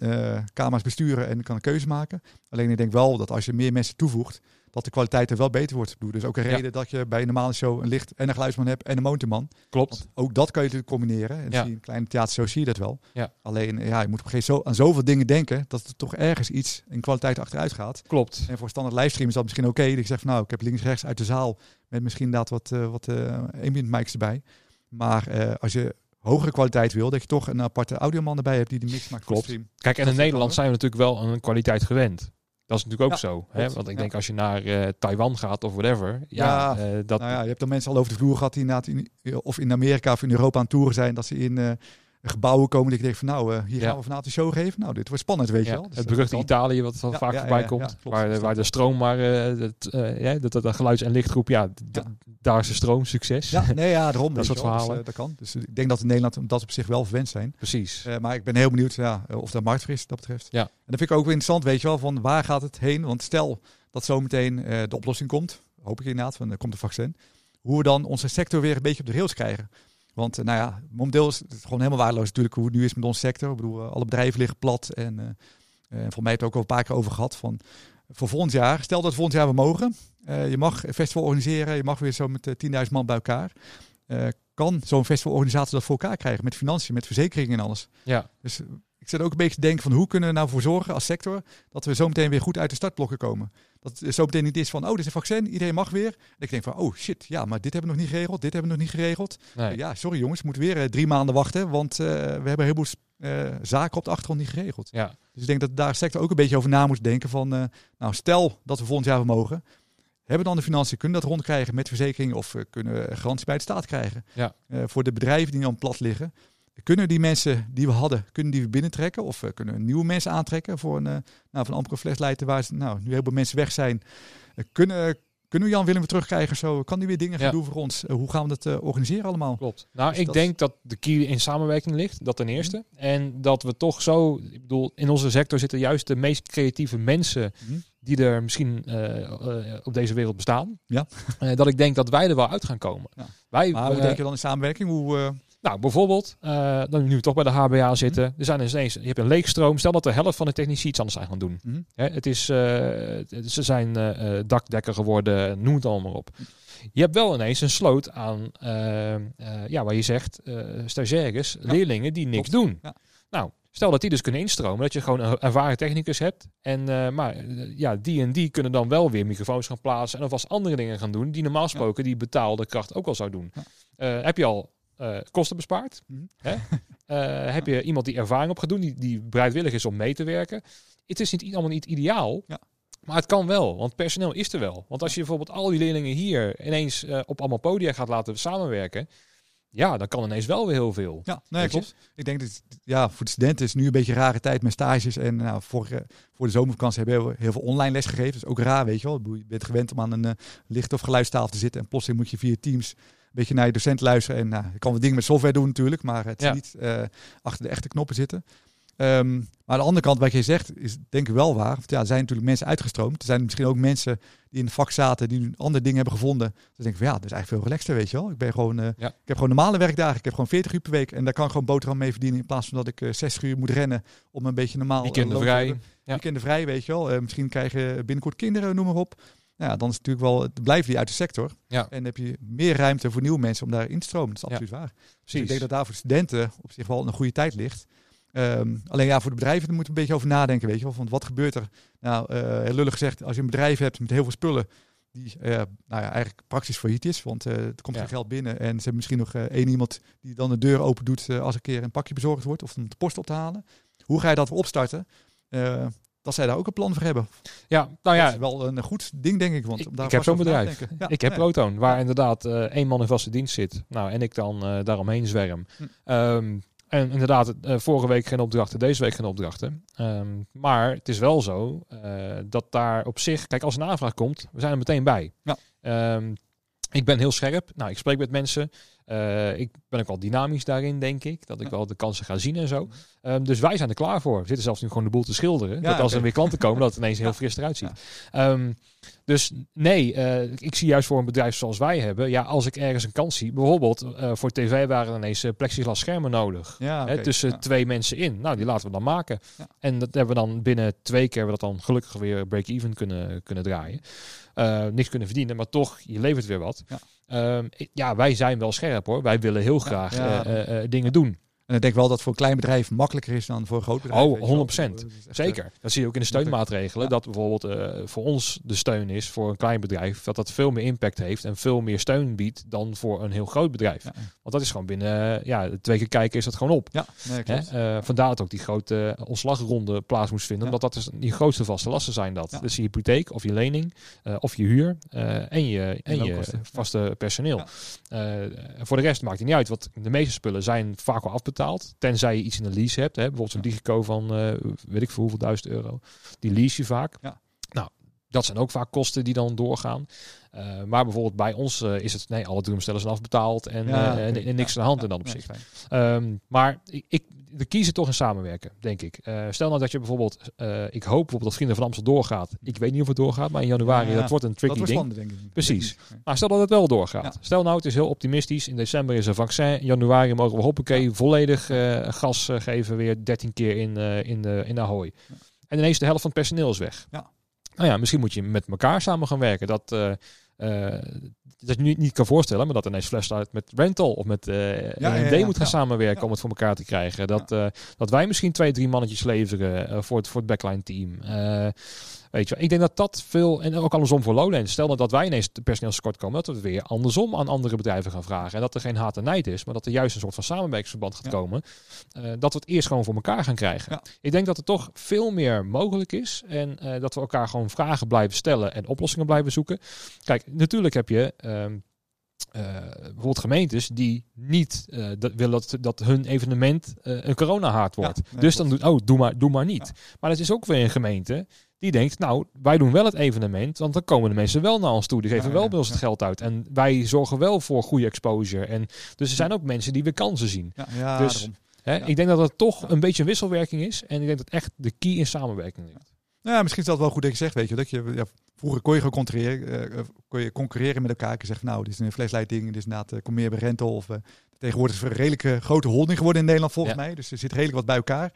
camera's besturen en ik kan een keuze maken. Alleen ik denk wel dat als je meer mensen toevoegt, dat de kwaliteit er wel beter wordt. Ik bedoel, dus ook een Ja. reden dat je bij een normale show een licht en een geluidsman hebt en een monitorman. Klopt. Want ook dat kan je natuurlijk combineren. En Ja. in kleine theatershows zie je dat wel. Ja. Alleen, ja, je moet op een gegeven moment zo, aan zoveel dingen denken dat er toch ergens iets in kwaliteit achteruit gaat. Klopt. En voor standaard livestream is dat misschien oké. dat je zegt van nou, ik heb links-rechts uit de zaal met misschien inderdaad wat, eh wat eh ambient mics erbij. Maar eh, als je hogere kwaliteit wil, dat je toch een aparte audioman erbij hebt die de mix maakt Klopt. stream. Kijk, en in Nederland zijn we natuurlijk wel aan een kwaliteit gewend. Dat is natuurlijk ook Ja, zo. Hè? Want ik denk als je naar eh, Taiwan gaat of whatever. Ja, Ja, eh, dat, Nou ja, je hebt dan mensen al over de vloer gehad die inderdaad in, of in Amerika of in Europa aan toeren zijn. Dat ze in eh, gebouwen komen. Dat je denkt van nou, eh, hier Ja. gaan we vanavond een show geven. Nou, dit wordt spannend, weet je wel. Dus het dat beruchte. Italië, wat Ja, vaak voorbij komt. klopt. waar, Dat waar de stroom maar, eh, dat, eh, ja, dat, dat, dat geluids- en lichtgroep, ja, daar is de stroom, succes. Ja, nee, ja, daarom. [LAUGHS] Dat soort. Dus, verhalen. dat kan. Dus ik denk dat in Nederland dat op zich wel verwend zijn. Precies. Maar ik ben heel benieuwd ja, of daar markt voor is, dat betreft. Ja. En dat vind ik ook weer interessant, weet je wel, van waar gaat het heen? Want stel dat zometeen de oplossing komt, hoop ik inderdaad, van er komt een vaccin. Hoe we dan onze sector weer een beetje op de rails krijgen. Want eh, nou ja, momenteel is het gewoon helemaal waardeloos natuurlijk hoe het nu is met onze sector. Ik bedoel, eh, alle bedrijven liggen plat. En eh eh, voor mij heb het ook al een paar keer over gehad van voor volgend jaar. Stel dat volgend jaar we mogen. je mag een festival organiseren. Je mag weer zo met eh, 10.000 man bij elkaar. Eh, kan zo'n festivalorganisatie dat voor elkaar krijgen met financiën, met verzekeringen en alles. Ja, Dus ik zit ook een beetje te denken van hoe kunnen we nou voor zorgen als sector dat we zo meteen weer goed uit de startblokken komen. Dat het zo meteen niet is van oh, dit is een vaccin, iedereen mag weer. En ik denk van oh shit, ja, maar dit hebben we nog niet geregeld, dit hebben we nog niet geregeld. nee. Ja, sorry jongens, we moeten weer eh, drie maanden wachten, want eh, we hebben een heleboel eh, zaken op de achtergrond niet geregeld. ja. Dus ik denk dat daar sector ook een beetje over na moet denken van nou stel dat we volgend jaar weer mogen. Hebben we dan de financiën, kunnen dat rondkrijgen met verzekering of kunnen we garantie bij de staat krijgen? Ja. Voor de bedrijven die dan plat liggen. Kunnen die mensen die we hadden, kunnen die we binnentrekken? Of eh, kunnen we nieuwe mensen aantrekken voor een, eh, nou, van Amper Flesleiten waar ze, nou, nu heel veel mensen weg zijn. Eh, kunnen, kunnen we Jan Willem weer terugkrijgen? Zo, kan die weer dingen gaan Ja. doen voor ons? Hoe gaan we dat organiseren allemaal? Klopt. Nou, Dus ik dat- denk dat de key in samenwerking ligt, dat ten eerste. En dat we toch zo, ik bedoel, in onze sector zitten juist de meest creatieve mensen Mhm. die er misschien op deze wereld bestaan. Ja. Dat ik denk dat wij er wel uit gaan komen. Ja. Wij, Maar hoe denk je dan in samenwerking? Hoe, nou, bijvoorbeeld, eh, dan nu we toch bij de HBA zitten. Mhm. Er zijn dus ineens, je hebt een leegstroom. Stel dat de helft van de technici iets anders zijn gaan doen. mhm. Hè, het is, eh, ze zijn eh, dakdekker geworden, noem het allemaal op. Je hebt wel ineens een sloot aan, ja, waar je zegt, stagiaires, Ja, leerlingen die niks doen. Ja. Nou, stel dat die dus kunnen instromen, dat je gewoon een ervaren technicus hebt. En maar ja, die en die kunnen dan wel weer microfoons gaan plaatsen en alvast andere dingen gaan doen die normaal gesproken die betaalde kracht ook al zou doen. Heb je al eh, kosten bespaard? Mhm. Hè? Eh, [LAUGHS] heb je iemand die ervaring opgedaan, die, die bereidwillig is om mee te werken? Het is niet allemaal niet ideaal, Ja. maar het kan wel, want personeel is er wel. Want als je bijvoorbeeld al die leerlingen hier ineens eh, op allemaal podia gaat laten samenwerken, ja, dan kan ineens wel weer heel veel. Ja, nee, klopt. Ik denk dat ja, voor de studenten is nu een beetje een rare tijd met stages. En nou, voor, voor de zomervakantie hebben we heel veel online les gegeven. Dat is ook raar, weet je wel. Je bent gewend om aan een licht- of geluidstafel te zitten. En plotseling moet je via Teams beetje naar je docent luisteren. En nou, je kan wat dingen met software doen natuurlijk. Maar het is Ja. niet eh, achter de echte knoppen zitten. Ehm, maar aan de andere kant, wat je zegt, is denk ik wel waar. Want ja, er zijn natuurlijk mensen uitgestroomd. Er zijn misschien ook mensen die in het vak zaten, die nu andere dingen hebben gevonden. Dus denk ik van ja, dat is eigenlijk veel relaxter, weet je wel. Ik ben gewoon, eh, Ja. ik heb gewoon normale werkdagen. Ik heb gewoon 40 uur per week. En daar kan ik gewoon boterham mee verdienen. In plaats van dat ik eh 60 uur moet rennen om een beetje normaal... Weekenden vrij. Ja. Weekenden vrij, weet je wel. Misschien krijgen binnenkort kinderen, noem maar op. Ja, dan is het natuurlijk wel, het blijft die uit de sector. Ja. En heb je meer ruimte voor nieuwe mensen om daar in te stromen. Dat is Ja. absoluut waar. Dus Precies. ik denk dat daar voor studenten op zich wel een goede tijd ligt. Ehm, alleen ja, voor de bedrijven daar moet je een beetje over nadenken, weet je wel. Want wat gebeurt er? Nou, eh heel lullig gezegd, als je een bedrijf hebt met heel veel spullen, die eh, nou ja, eigenlijk praktisch failliet is. Want eh er komt Ja. geen geld binnen en ze hebben misschien nog één iemand die dan de deur open doet als een keer een pakje bezorgd wordt of om de post op te halen. Hoe ga je dat opstarten? Dat zij daar ook een plan voor hebben. ja, nou Dat ja, is wel een goed ding, denk ik. Want ik, daar ik heb zo'n bedrijf. Ja, ik heb nee. Proton, waar inderdaad eh, één man in vaste dienst zit. Nou, en ik dan eh, daaromheen zwerm. Hm. Ehm, en inderdaad, eh, vorige week geen opdrachten, deze week geen opdrachten. Ehm, maar het is wel zo dat daar op zich, kijk, als een aanvraag komt, we zijn er meteen bij. Ja. Ehm, ik ben heel scherp. Nou, ik spreek met mensen. Eh, ik ben ook wel dynamisch daarin, denk ik. Dat ik wel de kansen ga zien en zo. Ehm, dus wij zijn er klaar voor. We zitten zelfs nu gewoon de boel te schilderen. Ja, dat als er weer klanten komen, dat het ineens heel fris eruit ziet. Ehm, dus nee, eh, ik zie juist voor een bedrijf zoals wij hebben, ja, als ik ergens een kans zie, bijvoorbeeld eh, voor tv waren ineens plexiglas schermen nodig. Ja, Hè, tussen Ja. twee mensen in. Nou, die laten we dan maken. En dat hebben we dan binnen twee keer we dat dan gelukkig weer break-even kunnen, kunnen draaien. Eh, niks kunnen verdienen, maar toch, je levert weer wat. Ja. Ehm, ja, wij zijn wel scherp hoor. Wij willen heel graag ja. eh, eh, dingen doen. En ik denk wel dat voor een klein bedrijf makkelijker is dan voor een groot bedrijf. Oh, weet je wel. 100%. Dat is echt, eh, Zeker. Dat zie je ook in de steunmaatregelen. Ja. Dat bijvoorbeeld eh, voor ons de steun is voor een klein bedrijf. Dat dat veel meer impact heeft en veel meer steun biedt dan voor een heel groot bedrijf. Ja, Want dat is gewoon binnen, eh, ja, twee keer kijken is dat gewoon op. ja nee, vandaar dat ook die grote ontslagronde plaats moest vinden. Ja. Omdat dat is die grootste vaste lasten zijn dat. Dus je hypotheek of je lening of je huur en je, en je vaste personeel. Voor de rest maakt het niet uit. Want de meeste spullen zijn vaak al afbetaald. Tenzij je iets in de lease hebt. Hè? Bijvoorbeeld zo'n Ja. Digico van eh, weet ik veel hoeveel duizend euro. Die lease je vaak. Ja. Nou, dat zijn ook vaak kosten die dan doorgaan. Eh, maar bijvoorbeeld bij ons eh, is het nee, alle drumstellen zijn afbetaald en, Ja, en, niks aan de hand in dat opzicht. Ehm, maar ik, ik, de kiezen toch in samenwerken, denk ik. Eh, stel nou dat je bijvoorbeeld, eh, ik hoop bijvoorbeeld dat Vrienden van Amstel doorgaat. Ik weet niet of het doorgaat, maar in januari, Ja, dat wordt een Dat tricky wordt ding. spannend, denk ik. Precies. Maar stel dat het wel doorgaat. Stel nou, het is heel optimistisch. In december is er vaccin. In januari mogen we hoppakee volledig eh, gas geven. Weer 13 keer in, in, de, in Ahoy. En ineens de helft van het personeel is weg. Ja. Nou ja, misschien moet je met elkaar samen gaan werken. Dat, dat je niet, niet kan voorstellen, maar dat ineens Flashlight met Rental of met ja, ja. moet gaan samenwerken om het voor elkaar te krijgen. Dat, eh, dat wij misschien twee, drie mannetjes leveren voor, het, voor het backline team. Weet je, ik denk dat dat veel, en ook andersom voor Lowlands. Stel nou dat wij ineens personeelskort komen, dat we het weer andersom aan andere bedrijven gaan vragen. En dat er geen haat en nijd is, maar dat er juist een soort van samenwerkingsverband gaat Ja. komen. Eh, dat we het eerst gewoon voor elkaar gaan krijgen. Ja. Ik denk dat er toch veel meer mogelijk is. En eh, dat we elkaar gewoon vragen blijven stellen en oplossingen blijven zoeken. Kijk, natuurlijk heb je. ehm, eh, bijvoorbeeld gemeentes die niet dat willen dat, dat hun evenement een coronahaard wordt. Ja, nee, dus dan doet, oh, doe maar, doe maar niet. Maar het is ook weer een gemeente die denkt, nou, wij doen wel het evenement, want dan komen de mensen wel naar ons toe. Die geven Ja, wel bij ons het geld uit. En wij zorgen wel voor goede exposure. En dus er zijn ook mensen die weer kansen zien. Ja, Dus- daarom. Hè? Ik denk dat het toch een beetje een wisselwerking is. En ik denk dat echt de key in samenwerking ligt. Nou ja, misschien is dat wel goed dat je zegt, weet je, dat je ja, vroeger kon je gewoon concurreren, eh, kon je concurreren met elkaar. Je zegt, nou, dit is een flashlight ding, dit is inderdaad, eh, kom meer bij rental. Of, eh, tegenwoordig is het een redelijke grote holding geworden in Nederland volgens Ja. mij. Dus er zit redelijk wat bij elkaar.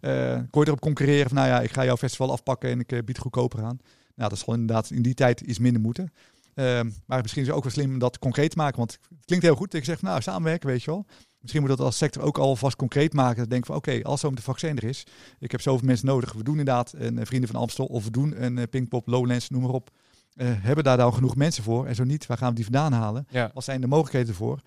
Eh kon je erop concurreren van, nou ja, ik ga jouw festival afpakken en ik eh, bied goedkoper aan. Nou, dat zal inderdaad in die tijd iets minder moeten. Ehm, maar misschien is het ook wel slim om dat concreet te maken. Want het klinkt heel goed dat je zegt, nou, samenwerken, weet je wel. Misschien moet dat als sector ook alvast concreet maken. Dat denk van, oké, als zo'n de vaccin er is, ik heb zoveel mensen nodig. We doen inderdaad een eh, Vrienden van Amstel of we doen een Pinkpop, Lowlands, noem maar op. Hebben daar dan genoeg mensen voor? En zo niet, waar gaan we die vandaan halen? Ja. Wat zijn de mogelijkheden ervoor?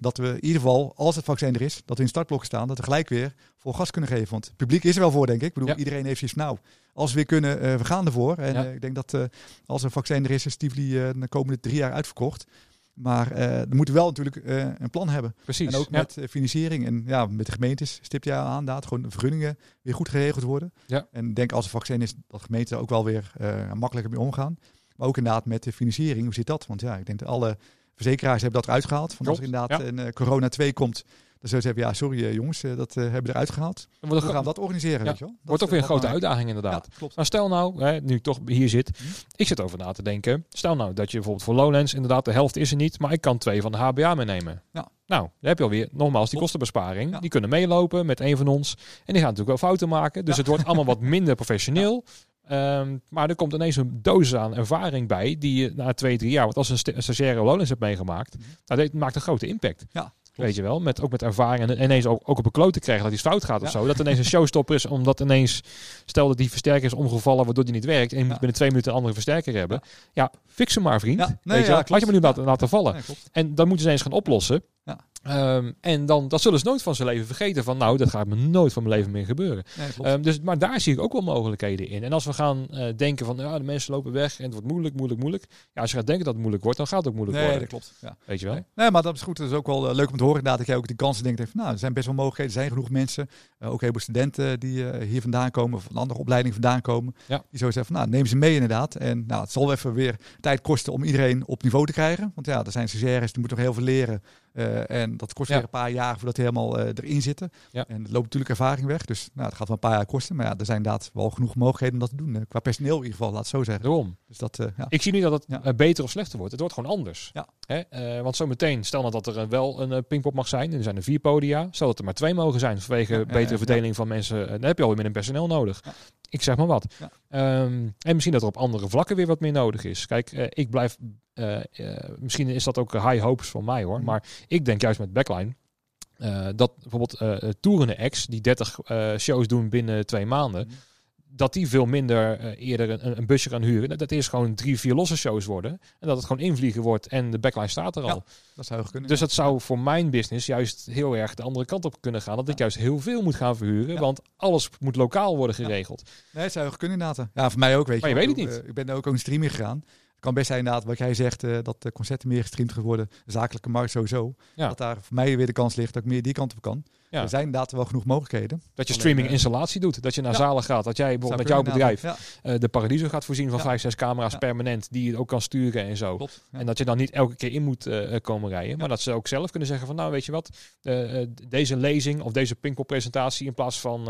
Dat we in ieder geval, als het vaccin er is, dat we in startblokken staan, dat we gelijk weer vol gas kunnen geven. Want het publiek is er wel voor, denk ik. Ik bedoel, Ja. iedereen heeft zoiets nou, als we weer kunnen, eh, we gaan ervoor. En Ja. eh, ik denk dat eh, als een vaccin er is, is Tivoli de komende drie jaar uitverkocht. Maar we moeten wel natuurlijk een plan hebben. Precies. En ook Ja. met financiering en ja, met de gemeentes stipt je aan, inderdaad, gewoon vergunningen weer goed geregeld worden. Ja. En ik denk als er vaccin is, dat gemeenten ook wel weer makkelijker mee omgaan. Maar ook inderdaad met de financiering, hoe zit dat? Want ja, ik denk dat alle verzekeraars hebben dat eruit gehaald. Van als er inderdaad een eh, corona 2 komt, dan zullen ze zeggen, ja, sorry eh, jongens, eh, dat hebben we eruit gehaald. Ook- gaan we dat organiseren, weet je wel? Dat wordt ook weer een grote uitdaging inderdaad. Klopt. Maar stel nou, hè, nu ik toch hier zit, Hm. ik zit over na te denken. Stel nou dat je bijvoorbeeld voor Lowlands inderdaad de helft is er niet, maar ik kan twee van de HBA meenemen. Ja. Nou, dan heb je alweer nogmaals die kostenbesparing. Ja. Die kunnen meelopen met een van ons. En die gaan natuurlijk wel fouten maken. Dus Ja. het wordt allemaal wat minder professioneel. [LAUGHS] Ehm, maar er komt ineens een dosis aan ervaring bij die je na twee, drie jaar, want als een sta- een stagiaire Lowlands hebt meegemaakt, nou, dat maakt een grote impact. Ja, Weet je wel, met, ook met ervaring en ineens ook, ook op een kloot te krijgen dat iets fout gaat of Ja. zo. Dat ineens een [LAUGHS] showstopper is, omdat ineens, stel dat die versterker is omgevallen waardoor die niet werkt en je moet Ja. binnen twee minuten een andere versterker hebben. Ja, fix hem maar vriend. Ja, nee, Weet je ja, wel? Klopt. je me nu laten, Ja. laten vallen. Ja. En dan moeten ze eens gaan oplossen. Ja. Ehm, en dan dat zullen ze nooit van zijn leven vergeten. Van nou, dat gaat me nooit van mijn leven meer gebeuren. Nee. Ehm, dus, maar daar zie ik ook wel mogelijkheden in. En als we gaan eh, denken van ja, de mensen lopen weg en het wordt moeilijk, moeilijk, moeilijk. Ja, als je gaat denken dat het moeilijk wordt, dan gaat het ook moeilijk nee, worden. dat klopt. Ja. Weet je wel? Nee. Nee, maar dat is goed. Dat is ook wel eh, leuk om te horen inderdaad. Dat jij ook die kansen denkt. Van, nou, er zijn best wel mogelijkheden. Er zijn genoeg mensen. eh, ook heel veel studenten die hier vandaan komen. Of van een andere opleiding vandaan komen. Ja. Die zo zeggen van, nou, neem ze mee inderdaad. En nou, het zal wel even weer tijd kosten om iedereen op niveau te krijgen. Want ja, er zijn stagiaires, die moeten nog heel veel leren. Eh, en dat kost Ja. weer een paar jaar voordat die helemaal eh, erin zitten. Ja. En er loopt natuurlijk ervaring weg. Dus nou, het gaat wel een paar jaar kosten. Maar ja, er zijn inderdaad wel genoeg mogelijkheden om dat te doen. eh, qua personeel in ieder geval, laat het zo zeggen. Daarom. Dus dat, ja. Ik zie niet dat het Ja. beter of slechter wordt. Het wordt gewoon anders. Ja. Hè? Want zometeen, stel nou dat er wel een pingpop mag zijn. En er zijn er vier podia. Stel dat er maar twee mogen zijn vanwege betere verdeling van mensen. dan heb je alweer minder personeel nodig. Ik zeg maar wat. Ehm, en misschien dat er op andere vlakken weer wat meer nodig is. Kijk, ik blijf... eh, eh, misschien is dat ook high hopes van mij hoor. Mhm. Maar ik denk juist met backline... eh, dat bijvoorbeeld eh toerende acts die 30 eh, shows doen binnen twee maanden, Mhm. dat die veel minder eerder een, een busje gaan huren. Dat, dat eerst gewoon drie, vier losse shows worden. En dat het gewoon invliegen wordt en de backline staat er al. Ja, Dat zou kunnen. Dus dat zou voor mijn business juist heel erg de andere kant op kunnen gaan. Dat ik juist heel veel moet gaan verhuren. Want alles moet lokaal worden geregeld. Nee, het zou kunnen inderdaad. Ja, voor mij ook, weet Maar je. weet het eh, Ik ben ook een streaming gegaan. Het kan best zijn inderdaad, wat jij zegt, eh, dat de concerten meer gestreamd gaan worden. De zakelijke markt sowieso. Ja. Dat daar voor mij weer de kans ligt dat ik meer die kant op kan. Ja. Er zijn inderdaad wel genoeg mogelijkheden. Dat je streaming eh, installatie doet. Dat je naar ja. zalen gaat. Dat jij bijvoorbeeld met jouw bedrijf eh, de Paradiso gaat voorzien van vijf, zes camera's permanent. Die je ook kan sturen en zo. Klopt. En dat je dan niet elke keer in moet eh, komen rijden. Maar dat ze ook zelf kunnen zeggen van nou weet je wat. deze lezing of deze Pinkpop presentatie in plaats van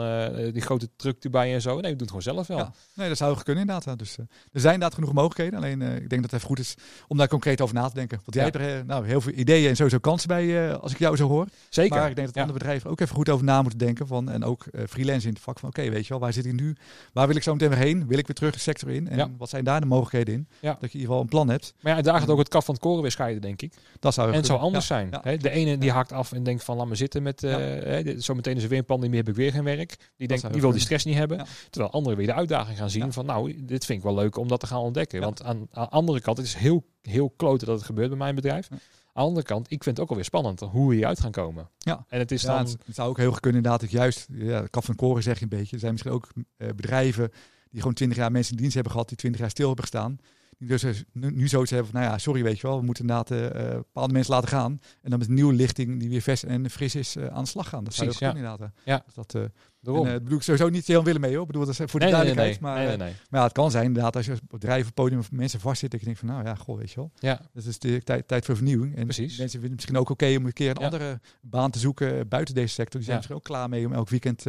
die grote truck erbij en zo. Nee, we doen het gewoon zelf wel. Nee, dat zou kunnen inderdaad. Dus er zijn inderdaad genoeg mogelijkheden. Alleen ik denk dat het even goed is om daar concreet over na te denken. Want jij hebt er nou, heel veel ideeën en sowieso kansen bij als ik jou zo hoor. Zeker. Maar ik denk dat andere bedrijven ook even goed over na moeten denken. Van, en ook eh freelance in het vak van oké, weet je wel, waar zit ik nu? Waar wil ik zo meteen weer heen? Wil ik weer terug de sector in? En Ja. wat zijn daar de mogelijkheden in? Ja. Dat je in ieder geval een plan hebt. Maar ja, daar gaat ook het kaf van het koren weer scheiden, denk ik. Dat zou En het zou anders zijn. Hè? De ene die haakt af en denkt van laat me zitten met... Ja. hè, dit- zometeen is er weer een pandemie, heb ik weer geen werk. Die denkt, die wil die stress niet hebben. Terwijl anderen weer de uitdaging gaan zien van nou, dit vind ik wel leuk om dat te gaan ontdekken. Want aan, aan de andere kant, het is heel, heel klote dat het gebeurt bij mijn bedrijf. Aan de andere kant, ik vind het ook alweer spannend hoe we hieruit gaan komen. Ja. En het is Ja, dan... het, het zou ook heel goed kunnen inderdaad dat juist, ja, kaf van koren zeg je een beetje. Er zijn misschien ook eh, bedrijven die gewoon twintig jaar mensen in dienst hebben gehad, die twintig jaar stil hebben gestaan. Dus eh, nu, nu zoiets hebben van, nou ja, sorry weet je wel, we moeten inderdaad eh, bepaalde mensen laten gaan. En dan met een nieuwe lichting die weer vers en fris is aan de slag gaan. Dat zou Precies, goed kunnen inderdaad. Ja. Dus dat, Daarom. en, bedoel ik sowieso niet heel willen mee hoor. Ik bedoel, dat is voor de nee, nee, nee, duidelijkheid. nee, Maar, nee, nee. maar ja, het kan zijn inderdaad als je op bedrijven, podium of mensen vastzit, dat je denkt van, nou ja, goh, weet je wel. Ja, Dat is de tijd, tijd voor vernieuwing. En Precies. mensen vinden het misschien ook oké om een keer een Ja. andere baan te zoeken buiten deze sector. Die zijn Ja. misschien ook klaar mee om elk weekend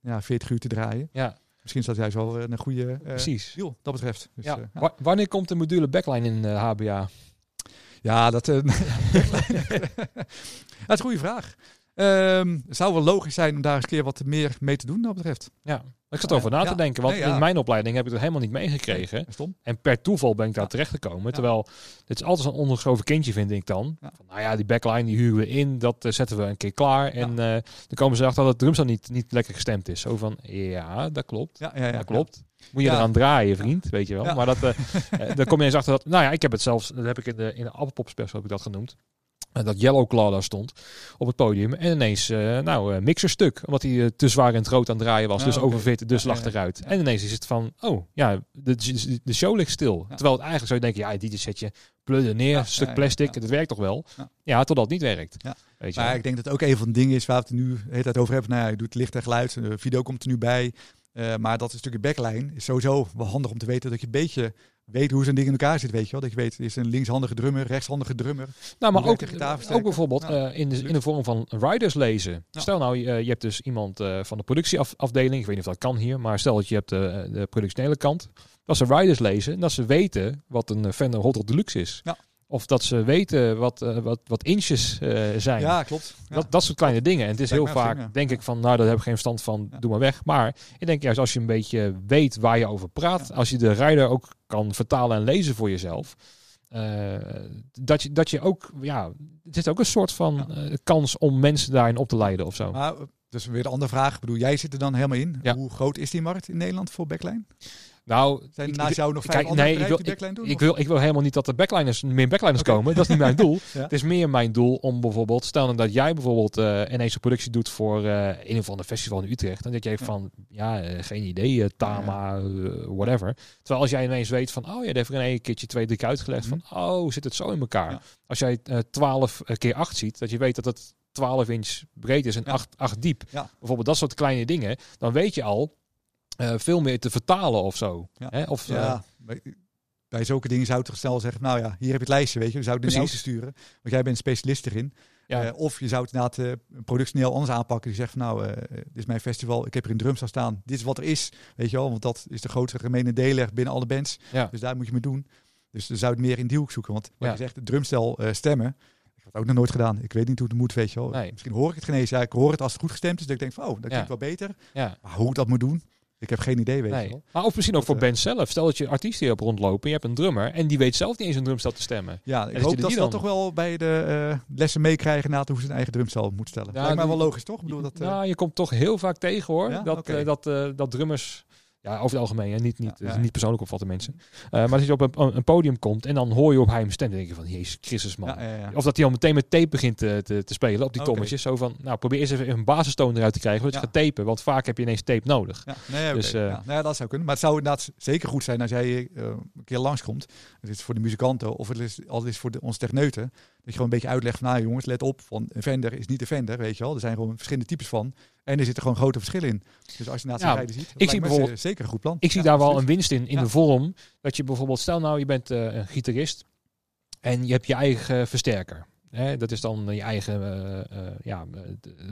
ja, 40 uur te draaien. ja, Misschien is dat juist wel een goede eh precies. deal, dat betreft. Dus, Ja. eh, ja. Wanneer komt de module backline in eh, HBA? Ja, dat, eh, [LAUGHS] [LAUGHS] dat is een goede vraag. Ehm, het zou wel logisch zijn om daar eens een keer wat meer mee te doen, dat betreft. Ja, ik zat Ja, over na te denken, want Nee, in mijn opleiding heb ik het helemaal niet meegekregen. Stom. En per toeval ben ik daar terecht gekomen. Terwijl, dit is altijd zo'n ondergeschoven kindje, vind ik dan. Van, nou ja, die backline die huren we in, dat eh, zetten we een keer klaar. En eh, dan komen ze erachter dat het drumstel niet, niet lekker gestemd is. Zo van, ja, dat klopt. Ja, ja, ja, dat klopt. Moet je eraan draaien, vriend, weet je wel. Maar dat, [LAUGHS] eh, dan kom je eens achter dat, nou ja, ik heb het zelfs, dat heb ik in de, in de Appelpop special heb ik dat genoemd. Eh, dat Yellow Claw daar stond op het podium. En ineens, eh, nou, eh, mixerstuk. Omdat hij te zwaar en te groot aan het draaien was. Ah, dus overfit, dus Ja, lag ja, ja. eruit. En ineens is het van, oh ja, de, de, show ligt stil. Terwijl het eigenlijk zou je denken, ja, die zet je pludden neer, een stuk plastic, het werkt toch wel? Ja. Totdat het niet werkt. Ja. Weet je Maar ik denk dat het ook een van de dingen is waar we het nu de hele tijd over hebben. Nou ja, je doet licht en geluid. De video komt er nu bij. Maar dat een stukje backline is sowieso wel handig om te weten dat je een beetje weet hoe zo'n ding in elkaar zit. Weet je wel? Dat je weet, is een linkshandige drummer, rechtshandige drummer. Nou, maar ook, ook bijvoorbeeld Ja. eh, in, de, in de vorm van riders lezen. Ja. Stel nou, je, je hebt dus iemand eh, van de productieafdeling, ik weet niet of dat kan hier, maar stel dat je hebt de, productionele kant, dat ze riders lezen en dat ze weten wat een Fender Hot Rod Deluxe is. Ja. Of dat ze weten wat, eh, wat, wat inches eh, zijn. Ja, klopt. Ja. Dat, dat soort kleine dingen. En het is Lijkt heel vaak, denk ik van, nou, daar heb ik geen verstand van, Ja. doe maar weg. Maar ik denk juist als je een beetje weet waar je over praat, Ja. als je de rider ook kan vertalen en lezen voor jezelf, eh, dat, je, dat je ook, ja, het is ook een soort van kans om mensen daarin op te leiden of zo. Maar, dus weer de andere vraag. Ik bedoel, jij zit er dan helemaal in. Hoe groot is die markt in Nederland voor backline? Nou, Zijn ik- naast jou nog vijf kijk, nee, ik wil, doen? ik, wil, ik wil helemaal niet dat er backliners, meer backliners komen. Dat is niet mijn [LAUGHS] doel. Ja. Het is meer mijn doel om bijvoorbeeld, stel nou dat jij bijvoorbeeld eh, ineens een productie doet voor eh, een of ander festival in Utrecht. En dat jij Ja. van, ja, eh, geen idee, Tama, whatever. Terwijl als jij ineens weet van, oh ja, dat heeft een keertje twee, drie keer uitgelegd van, oh, zit het zo in elkaar. Ja. Als jij eh 12 keer 8 ziet, dat je weet dat het 12 inch breed is en Ja. 8, 8 diep. Bijvoorbeeld dat soort kleine dingen. Dan weet je al eh, veel meer te vertalen of zo. Ja. Hè? Of, eh, Ja, bij, bij zulke dingen zou je toch snel zeggen, nou ja, hier heb je het lijstje, weet je. We zouden het naar jou sturen, want jij bent specialist erin. ja. Eh, of je zou het inderdaad eh, productioneel anders aanpakken. Die zegt van nou, dit is mijn festival, ik heb er in drums staan. Dit is wat er is, weet je wel. Want dat is de grootste gemene deler binnen alle bands. ja. Dus daar moet je mee doen. Dus dan zou je het meer in die hoek zoeken. Want wat Ja. je zegt, het drumstel stemmen. Ik heb het ook nog nooit gedaan. Ik weet niet hoe het moet, weet je wel. Nee. Misschien hoor ik het geen eens. Ja, ik hoor het als het goed gestemd is. Dat ik denk van, oh, dat klinkt wel beter. ja. Maar hoe ik dat moet doen, Ik heb geen idee, weet je wel. Maar of misschien ook Dat, voor eh, bands zelf. Stel dat je artiest hier hebt rondlopen en je hebt een drummer en die weet zelf niet eens een drumstel te stemmen. Ja, dat ik hoop die dat ze dan- dat toch wel bij de eh, lessen meekrijgen na hoe ze hun eigen drumstel moet stellen. Ja, Lijkt mij wel logisch, toch? Ik bedoel, dat, eh, nou, je komt toch heel vaak tegen hoor. Ja? Dat, eh, dat, eh, dat drummers, ja, over het algemeen, hè, niet, niet, Ja, ja. niet persoonlijk opvatten mensen. Eh, maar dat je op een, een podium komt en dan hoor je op hij hem stem. Dan denk je van, jezus Christus man. ja. Of dat hij al meteen met tape begint te, te, te spelen op die tommetjes. Zo van, nou probeer eens even een basistoon eruit te krijgen voordat je gaat tapen. Want vaak heb je ineens tape nodig. Nee. Dus, ja. Nou ja, dat zou kunnen. Maar het zou inderdaad zeker goed zijn als jij eh, een keer langskomt. Het is voor de muzikanten of het is, al is voor de, onze techneuten. Dat je gewoon een beetje uitlegt van, nou jongens, let op. Van een Fender is niet een Fender, weet je wel. Er zijn gewoon verschillende types van. En er zitten gewoon grote verschillen in. Dus als je naast Ja, de rijden ziet, ik zie bijvoorbeeld- ze- zeker een goed plan. Ik zie Ja, daar wel een winst in, in Ja. de vorm. Dat je bijvoorbeeld, stel nou je bent eh, een gitarist en je hebt je eigen versterker. Hè, dat is dan je eigen eh, eh, ja, eh,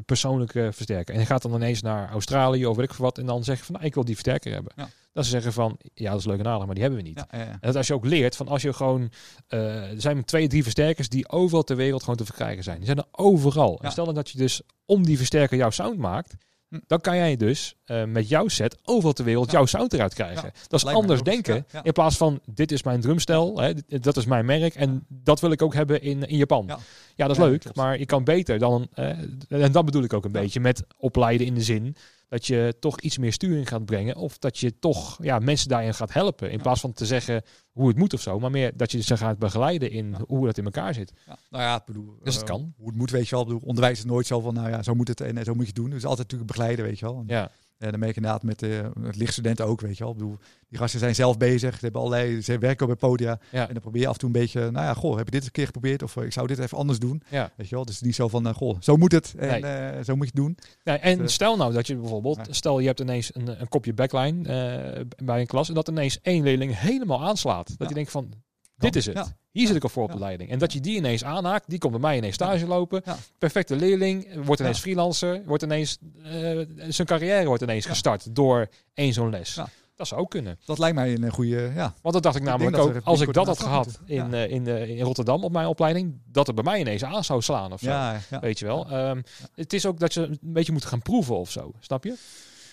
persoonlijke versterker. En je gaat dan ineens naar Australië of weet ik wat. En dan zeg je van nou, ik wil die versterker hebben. Ja. Dat ze zeggen van ja, dat is leuk en aardig, maar die hebben we niet. Ja, ja, ja. En dat als je ook leert van als je gewoon. er zijn twee, drie versterkers die overal ter wereld gewoon te verkrijgen zijn. Die zijn er overal. En stel dan dat je dus om die versterker jouw sound maakt. Hm. Dan kan jij dus eh, met jouw set overal ter wereld Ja. jouw sound eruit krijgen. Ja, dat is lijkt anders denken. Ja. In plaats van dit is mijn drumstel, hè, dat is mijn merk en dat wil ik ook hebben in, in Japan. Ja, dat is leuk, maar je kan beter dan. eh, en dat bedoel ik ook een beetje met opleiden in de zin dat je toch iets meer sturing gaat brengen. Of dat je toch ja, mensen daarin gaat helpen. In Ja. plaats van te zeggen hoe het moet of zo. Maar meer dat je ze gaat begeleiden in Ja. hoe dat in elkaar zit. Ja, nou ja, ik bedoel, Dus het eh, kan. Hoe het moet, weet je wel. Ik bedoel, onderwijs is nooit zo van, nou ja, zo moet het en zo moet je het doen. Dus altijd natuurlijk begeleiden, weet je wel. En, Ja, eh, dan merk je inderdaad met, eh met lichtstudenten ook, weet je wel. Ik bedoel, die gasten zijn zelf bezig. Ze hebben allerlei, ze werken op podia. Ja. En dan probeer je af en toe een beetje, nou ja, goh, heb je dit een keer geprobeerd? Of eh, ik zou dit even anders doen. ja. Weet je wel, dus niet zo van, eh, goh, zo moet het en Nee. eh, zo moet je het doen. Ja, en Eh, stel nou dat je bijvoorbeeld, ja. stel je hebt ineens een, een kopje backline eh, bij een klas en dat ineens één leerling helemaal aanslaat. Dat je denkt van, dit is het. Hier zit ik al voor op de leiding. En dat je die ineens aanhaakt, die komt bij mij ineens stage lopen. Perfecte leerling, wordt ineens freelancer, wordt ineens, eh, zijn carrière wordt ineens gestart door één zo'n les. Ja. Dat zou ook kunnen. Dat lijkt mij een goede, ja. Want dat dacht ik namelijk ook, als ik dat had gehad in, eh, in, eh, in Rotterdam op mijn opleiding, dat het bij mij ineens aan zou slaan of zo. Ja, ja, Weet je wel. Ehm, Het is ook dat je een beetje moet gaan proeven of zo. Snap je?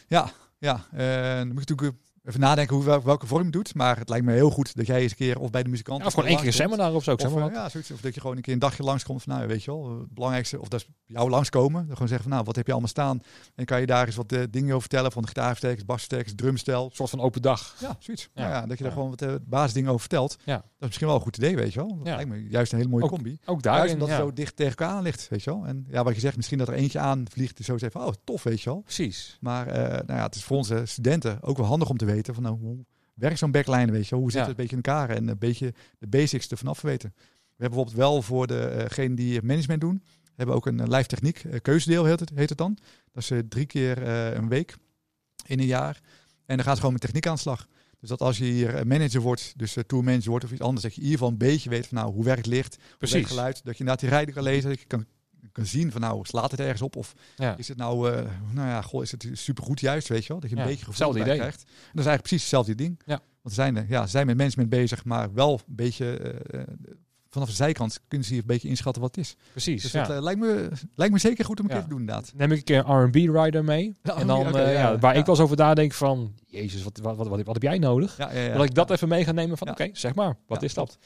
ja, ja. Eh, dan moet je natuurlijk even nadenken hoe, wel- welke vorm je doet. Maar het lijkt me heel goed dat jij eens een keer of bij de muzikant... Ja, of gewoon één keer een seminar of zo. Ik zeg Of, maar eh, wat. ja, zoiets. of dat je gewoon een keer een dagje langskomt van, nou weet je wel, het belangrijkste, of dat is jou langskomen. Dan gewoon zeggen van, nou, wat heb je allemaal staan? En kan je daar eens wat eh, dingen over vertellen van de gitaarversterkers, basversterkers, drumstel. Een soort van open dag. Ja, zoiets. Ja. Nou ja, dat je daar gewoon wat eh, basisdingen over vertelt. Ja. Dat is misschien wel een goed idee, weet je wel. Dat Ja. lijkt me juist een hele mooie Ook combi. Ook Juist daarin, omdat het zo dicht tegen elkaar aan ligt, weet je wel. En ja, wat je zegt, misschien dat er eentje aanvliegt die zo zegt van, oh, tof, weet je wel. Precies. Maar eh, nou ja, het is voor onze studenten ook wel handig om te weten van, nou, hoe werkt zo'n backline, weet je wel. Hoe zit het een beetje in elkaar en een beetje de basics ervan af weten. We hebben bijvoorbeeld wel voor degenen die management doen, hebben ook een eh, live techniek eh, keuzedeel heet het, heet het dan. Dat is eh, drie keer een week in een jaar. En dan gaat het gewoon met techniek aan de slag. Dus dat als je hier manager wordt, dus uh, tour manager wordt of iets anders, dat je in ieder geval een beetje weet van nou, hoe werkt licht, hoe Precies. werkt geluid. Dat je inderdaad die rijden kan lezen, dat je kan, kan zien van nou, slaat het ergens op of Ja. is het nou, nou ja, goh, is het supergoed juist, weet je wel? Dat je een Ja, beetje gevoel idee. krijgt. En dat is eigenlijk precies hetzelfde ding. Ja. Want ze zijn, ja, ze zijn met management bezig, maar wel een beetje vanaf de zijkant kunnen ze hier een beetje inschatten wat het is. Precies. Dus ja. dat eh, lijkt, me, lijkt me zeker goed om een Ja. keer te doen inderdaad. Neem ik een keer een R&B rider mee. Ja, [LAUGHS] en dan, eh, ja, ja, waar ik wel eens over nadenk van... Jezus, wat, wat, wat, wat, heb jij nodig? Dat ik dat even mee ga nemen van... Oké, zeg maar. Wat is dat?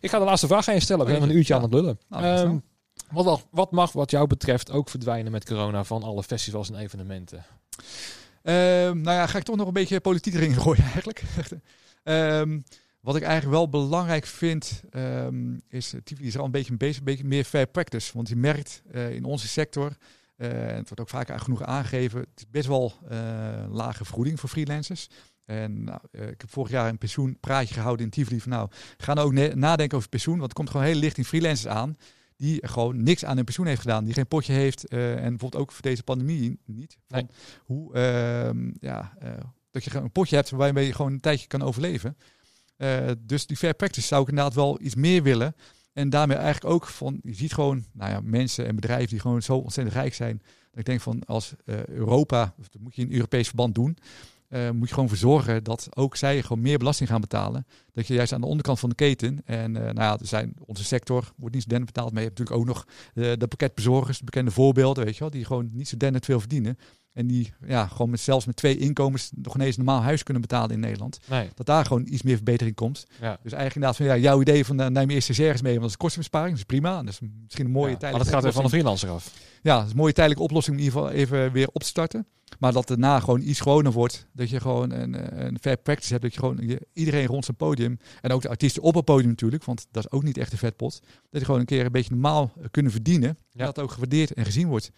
Ik ga de laatste vraag aan je stellen. We Oké, een uurtje aan het lullen. Nou, Ehm, wat, wat- mag wat jou betreft ook verdwijnen met corona... van alle festivals en evenementen? Ehm, nou ja, ga ik toch nog een beetje politiek erin [LAUGHS] gooien eigenlijk. Ehm, wat ik eigenlijk wel belangrijk vind, ehm, is, eh, Tivoli is al een beetje bezig, een beetje meer fair practice. Want je merkt eh, in onze sector, eh, en het wordt ook vaak genoeg aangegeven, het is best wel lage vergoeding voor freelancers. En nou, ik heb vorig jaar een pensioenpraatje gehouden in Tivoli van nou, ga nou ook nadenken over pensioen, want er komt gewoon heel licht in freelancers aan die gewoon niks aan hun pensioen heeft gedaan, die geen potje heeft en bijvoorbeeld ook voor deze pandemie niet. Van Nee. Hoe, ehm, ja, dat je gewoon een potje hebt waarmee je gewoon een tijdje kan overleven. Eh, dus die fair practice zou ik inderdaad wel iets meer willen. En daarmee eigenlijk ook van, je ziet gewoon nou ja, mensen en bedrijven die gewoon zo ontzettend rijk zijn. Dat ik denk van als eh, Europa, dat moet je in Europees verband doen, eh, moet je gewoon voor zorgen dat ook zij gewoon meer belasting gaan betalen. Dat je juist aan de onderkant van de keten, en nou ja, er zijn, onze sector wordt niet zo dennend betaald, maar je hebt natuurlijk ook nog de pakketbezorgers, de bekende voorbeelden, weet je wel, die gewoon niet zo dennend veel verdienen. En die ja, gewoon met, zelfs met twee inkomens nog ineens een normaal huis kunnen betalen in Nederland. Nee. Dat daar gewoon iets meer verbetering komt. Ja. Dus eigenlijk inderdaad van ja, jouw idee van uh, neem je eerst stagiaires mee, want dat is kostenbesparing. Dat is prima. Dat is misschien een mooie Ja, tijdelijke Maar dat gaat weer van een freelancer af. Ja, dat is een mooie tijdelijke oplossing om in ieder geval even weer op te starten. Maar dat daarna gewoon iets gewoner wordt. Dat je gewoon een, eh, een fair practice hebt. Dat je gewoon je- iedereen rond zijn podium. En ook de artiesten op het podium natuurlijk. Want dat is ook niet echt een vetpot. Dat je gewoon een keer een beetje normaal eh, kunnen verdienen. En dat ook gewaardeerd en gezien wordt.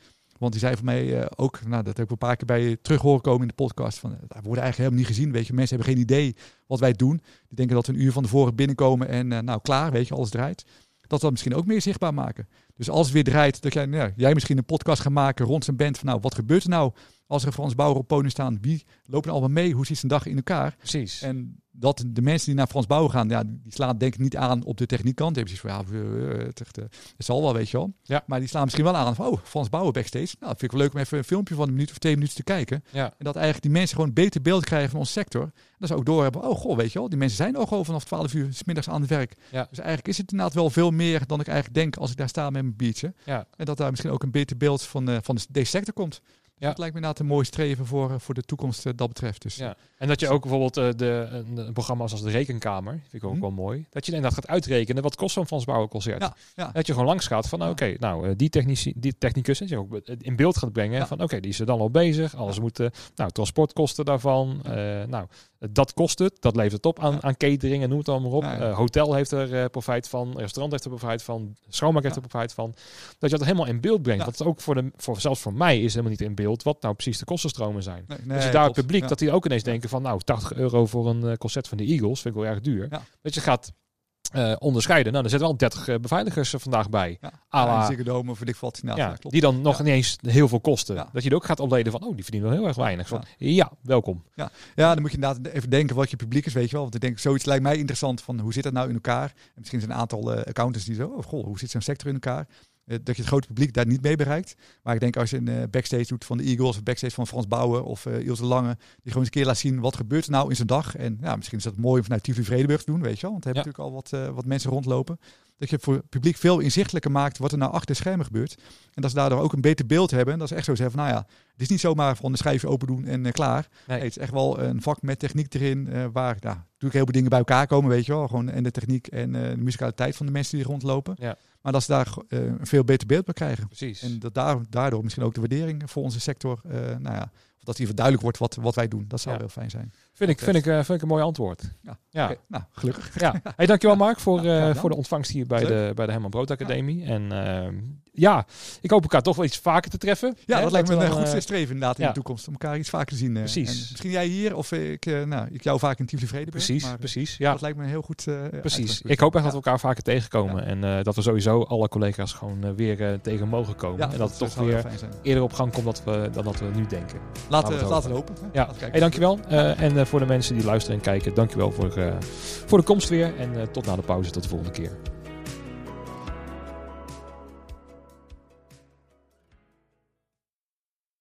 Want die zei van mij eh, ook, nou, dat heb ik een paar keer bij je terug horen komen in de podcast. Van, eh, daar worden eigenlijk helemaal niet gezien. Weet je, mensen hebben geen idee wat wij doen. Die denken dat we een uur van tevoren binnenkomen en eh, nou klaar, weet je, alles draait. Dat we dat misschien ook meer zichtbaar maken. Dus als het weer draait, dat jij, nou, jij misschien een podcast gaat maken rond zijn band. Van nou, wat gebeurt er nou als er Frans Bauer op podium staan? Wie lopen er allemaal mee? Hoe ziet zijn dag in elkaar? Precies. En dat de mensen die naar Frans Bauer gaan, ja, die slaan denk ik niet aan op de techniekkant. Die hebben van, ja, het, echt, eh, het zal wel, weet je wel. Ja. Maar die slaan misschien wel aan van, oh, Frans Bauer backstage. Nou, dat vind ik wel leuk om even een filmpje van een minuut of twee minuten te kijken. Ja. En dat eigenlijk die mensen gewoon een beter beeld krijgen van onze sector. En dat ze ook doorhebben, oh goh, weet je wel, die mensen zijn ook gewoon vanaf 12 uur 's middags aan het werk. Ja. Dus eigenlijk is het inderdaad wel veel meer dan ik eigenlijk denk als ik daar sta met mijn biertje. Ja. En dat daar misschien ook een beter beeld van, eh, van de- deze sector komt. Ja. Dat lijkt me inderdaad een mooi streven voor, eh, voor de toekomst eh, dat betreft. Dus Ja. En dat je ook bijvoorbeeld eh, de, een, programma als de Rekenkamer, vind ik ook Mhm. wel mooi. Dat je inderdaad gaat uitrekenen wat kost zo'n Frans Bauer concert. Ja, ja. Dat je gewoon langs gaat van, oké, nou, die, technici, die technicus, je ook in beeld gaat brengen. Van, oké, die is er dan al bezig. Alles moet, nou, transportkosten daarvan. nou, dat kost het. Dat levert het op aan, aan catering en noem het allemaal op. Hotel heeft er profijt van. Restaurant heeft er profijt van. Schoonmaak heeft er profijt van. Dat je dat helemaal in beeld brengt. Dat is ook voor, de, voor, zelfs voor mij is helemaal niet in beeld wat nou precies de kostenstromen zijn. Nee, Dus je daar het publiek, Ja. dat die ook ineens denken van nou, 80 euro voor een eh, concert van de Eagles, vind ik wel erg duur. Ja. Dat je gaat eh, onderscheiden. Nou, er zitten wel 30 eh, beveiligers eh, vandaag bij. Ja, à la- ja, Ziggo Dome of weet ik wat. Nou, Ja, ja, klopt. die dan nog Ja. niet eens heel veel kosten. Ja. Dat je er ook gaat ontleden van, oh, die verdienen wel heel erg weinig. Van, ja. welkom. Ja, dan moet je inderdaad even denken wat je publiek is, weet je wel. Want ik denk, zoiets lijkt mij interessant van hoe zit dat nou in elkaar? En misschien zijn een aantal accountants die zo, oh goh, hoe zit zo'n sector in elkaar? Eh, dat je het grote publiek daar niet mee bereikt. Maar ik denk als je een eh, backstage doet van de Eagles, of backstage van Frans Bauer of eh Ilse Lange, die gewoon eens een keer laat zien wat gebeurt er nou in zijn dag. En ja, misschien is dat mooi om vanuit Tivoli Vredenburg te doen, weet je wel. Want we hebben Ja. natuurlijk al wat, wat mensen rondlopen. Dat je voor het publiek veel inzichtelijker maakt wat er nou achter de schermen gebeurt. En dat ze daardoor ook een beter beeld hebben. En dat ze echt zo zeggen van, nou ja, het is niet zomaar van de schijfje open doen en klaar. Nee. Het is echt wel een vak met techniek erin, waar ja, natuurlijk heel veel dingen bij elkaar komen, weet je wel. Gewoon en de techniek en de musicaliteit van de mensen die er rondlopen. Ja. Maar dat ze daar eh, een veel beter beeld bij krijgen. Precies. En dat daar, daardoor misschien ook de waardering voor onze sector, eh, nou ja, of dat hier duidelijk wordt wat, wat wij doen. Dat zou Ja. heel fijn zijn. vind, ik, vind, ik, eh, vind ik een mooi antwoord. Ja. Nou, gelukkig. Ja. Hey, dankjewel Mark voor, voor de ontvangst hier bij Leuk. de, bij de Herman Brood Academie. En ehm, ja, ik hoop elkaar toch wel iets vaker te treffen. Ja, Hè, dat lijkt me een goed eh, streven inderdaad in ja. de toekomst. Om elkaar iets vaker te zien. eh. Precies. En misschien jij hier of ik, eh, nou, ik jou vaak in Tivoli Vredenburg. Precies, maar, eh, precies. Ja, Dat lijkt me een heel goed eh, precies. Ik hoop echt dat we elkaar vaker tegenkomen. En dat we sowieso alle collega's gewoon weer tegen mogen komen. En dat het toch weer eerder op gang komt dat we, dan dat we nu denken. Laten, we het laten hopen. hè. Ja, Laten hey, dankjewel. En voor de mensen die luisteren en kijken, dankjewel voor, voor de komst weer. En tot na de pauze, tot de volgende keer.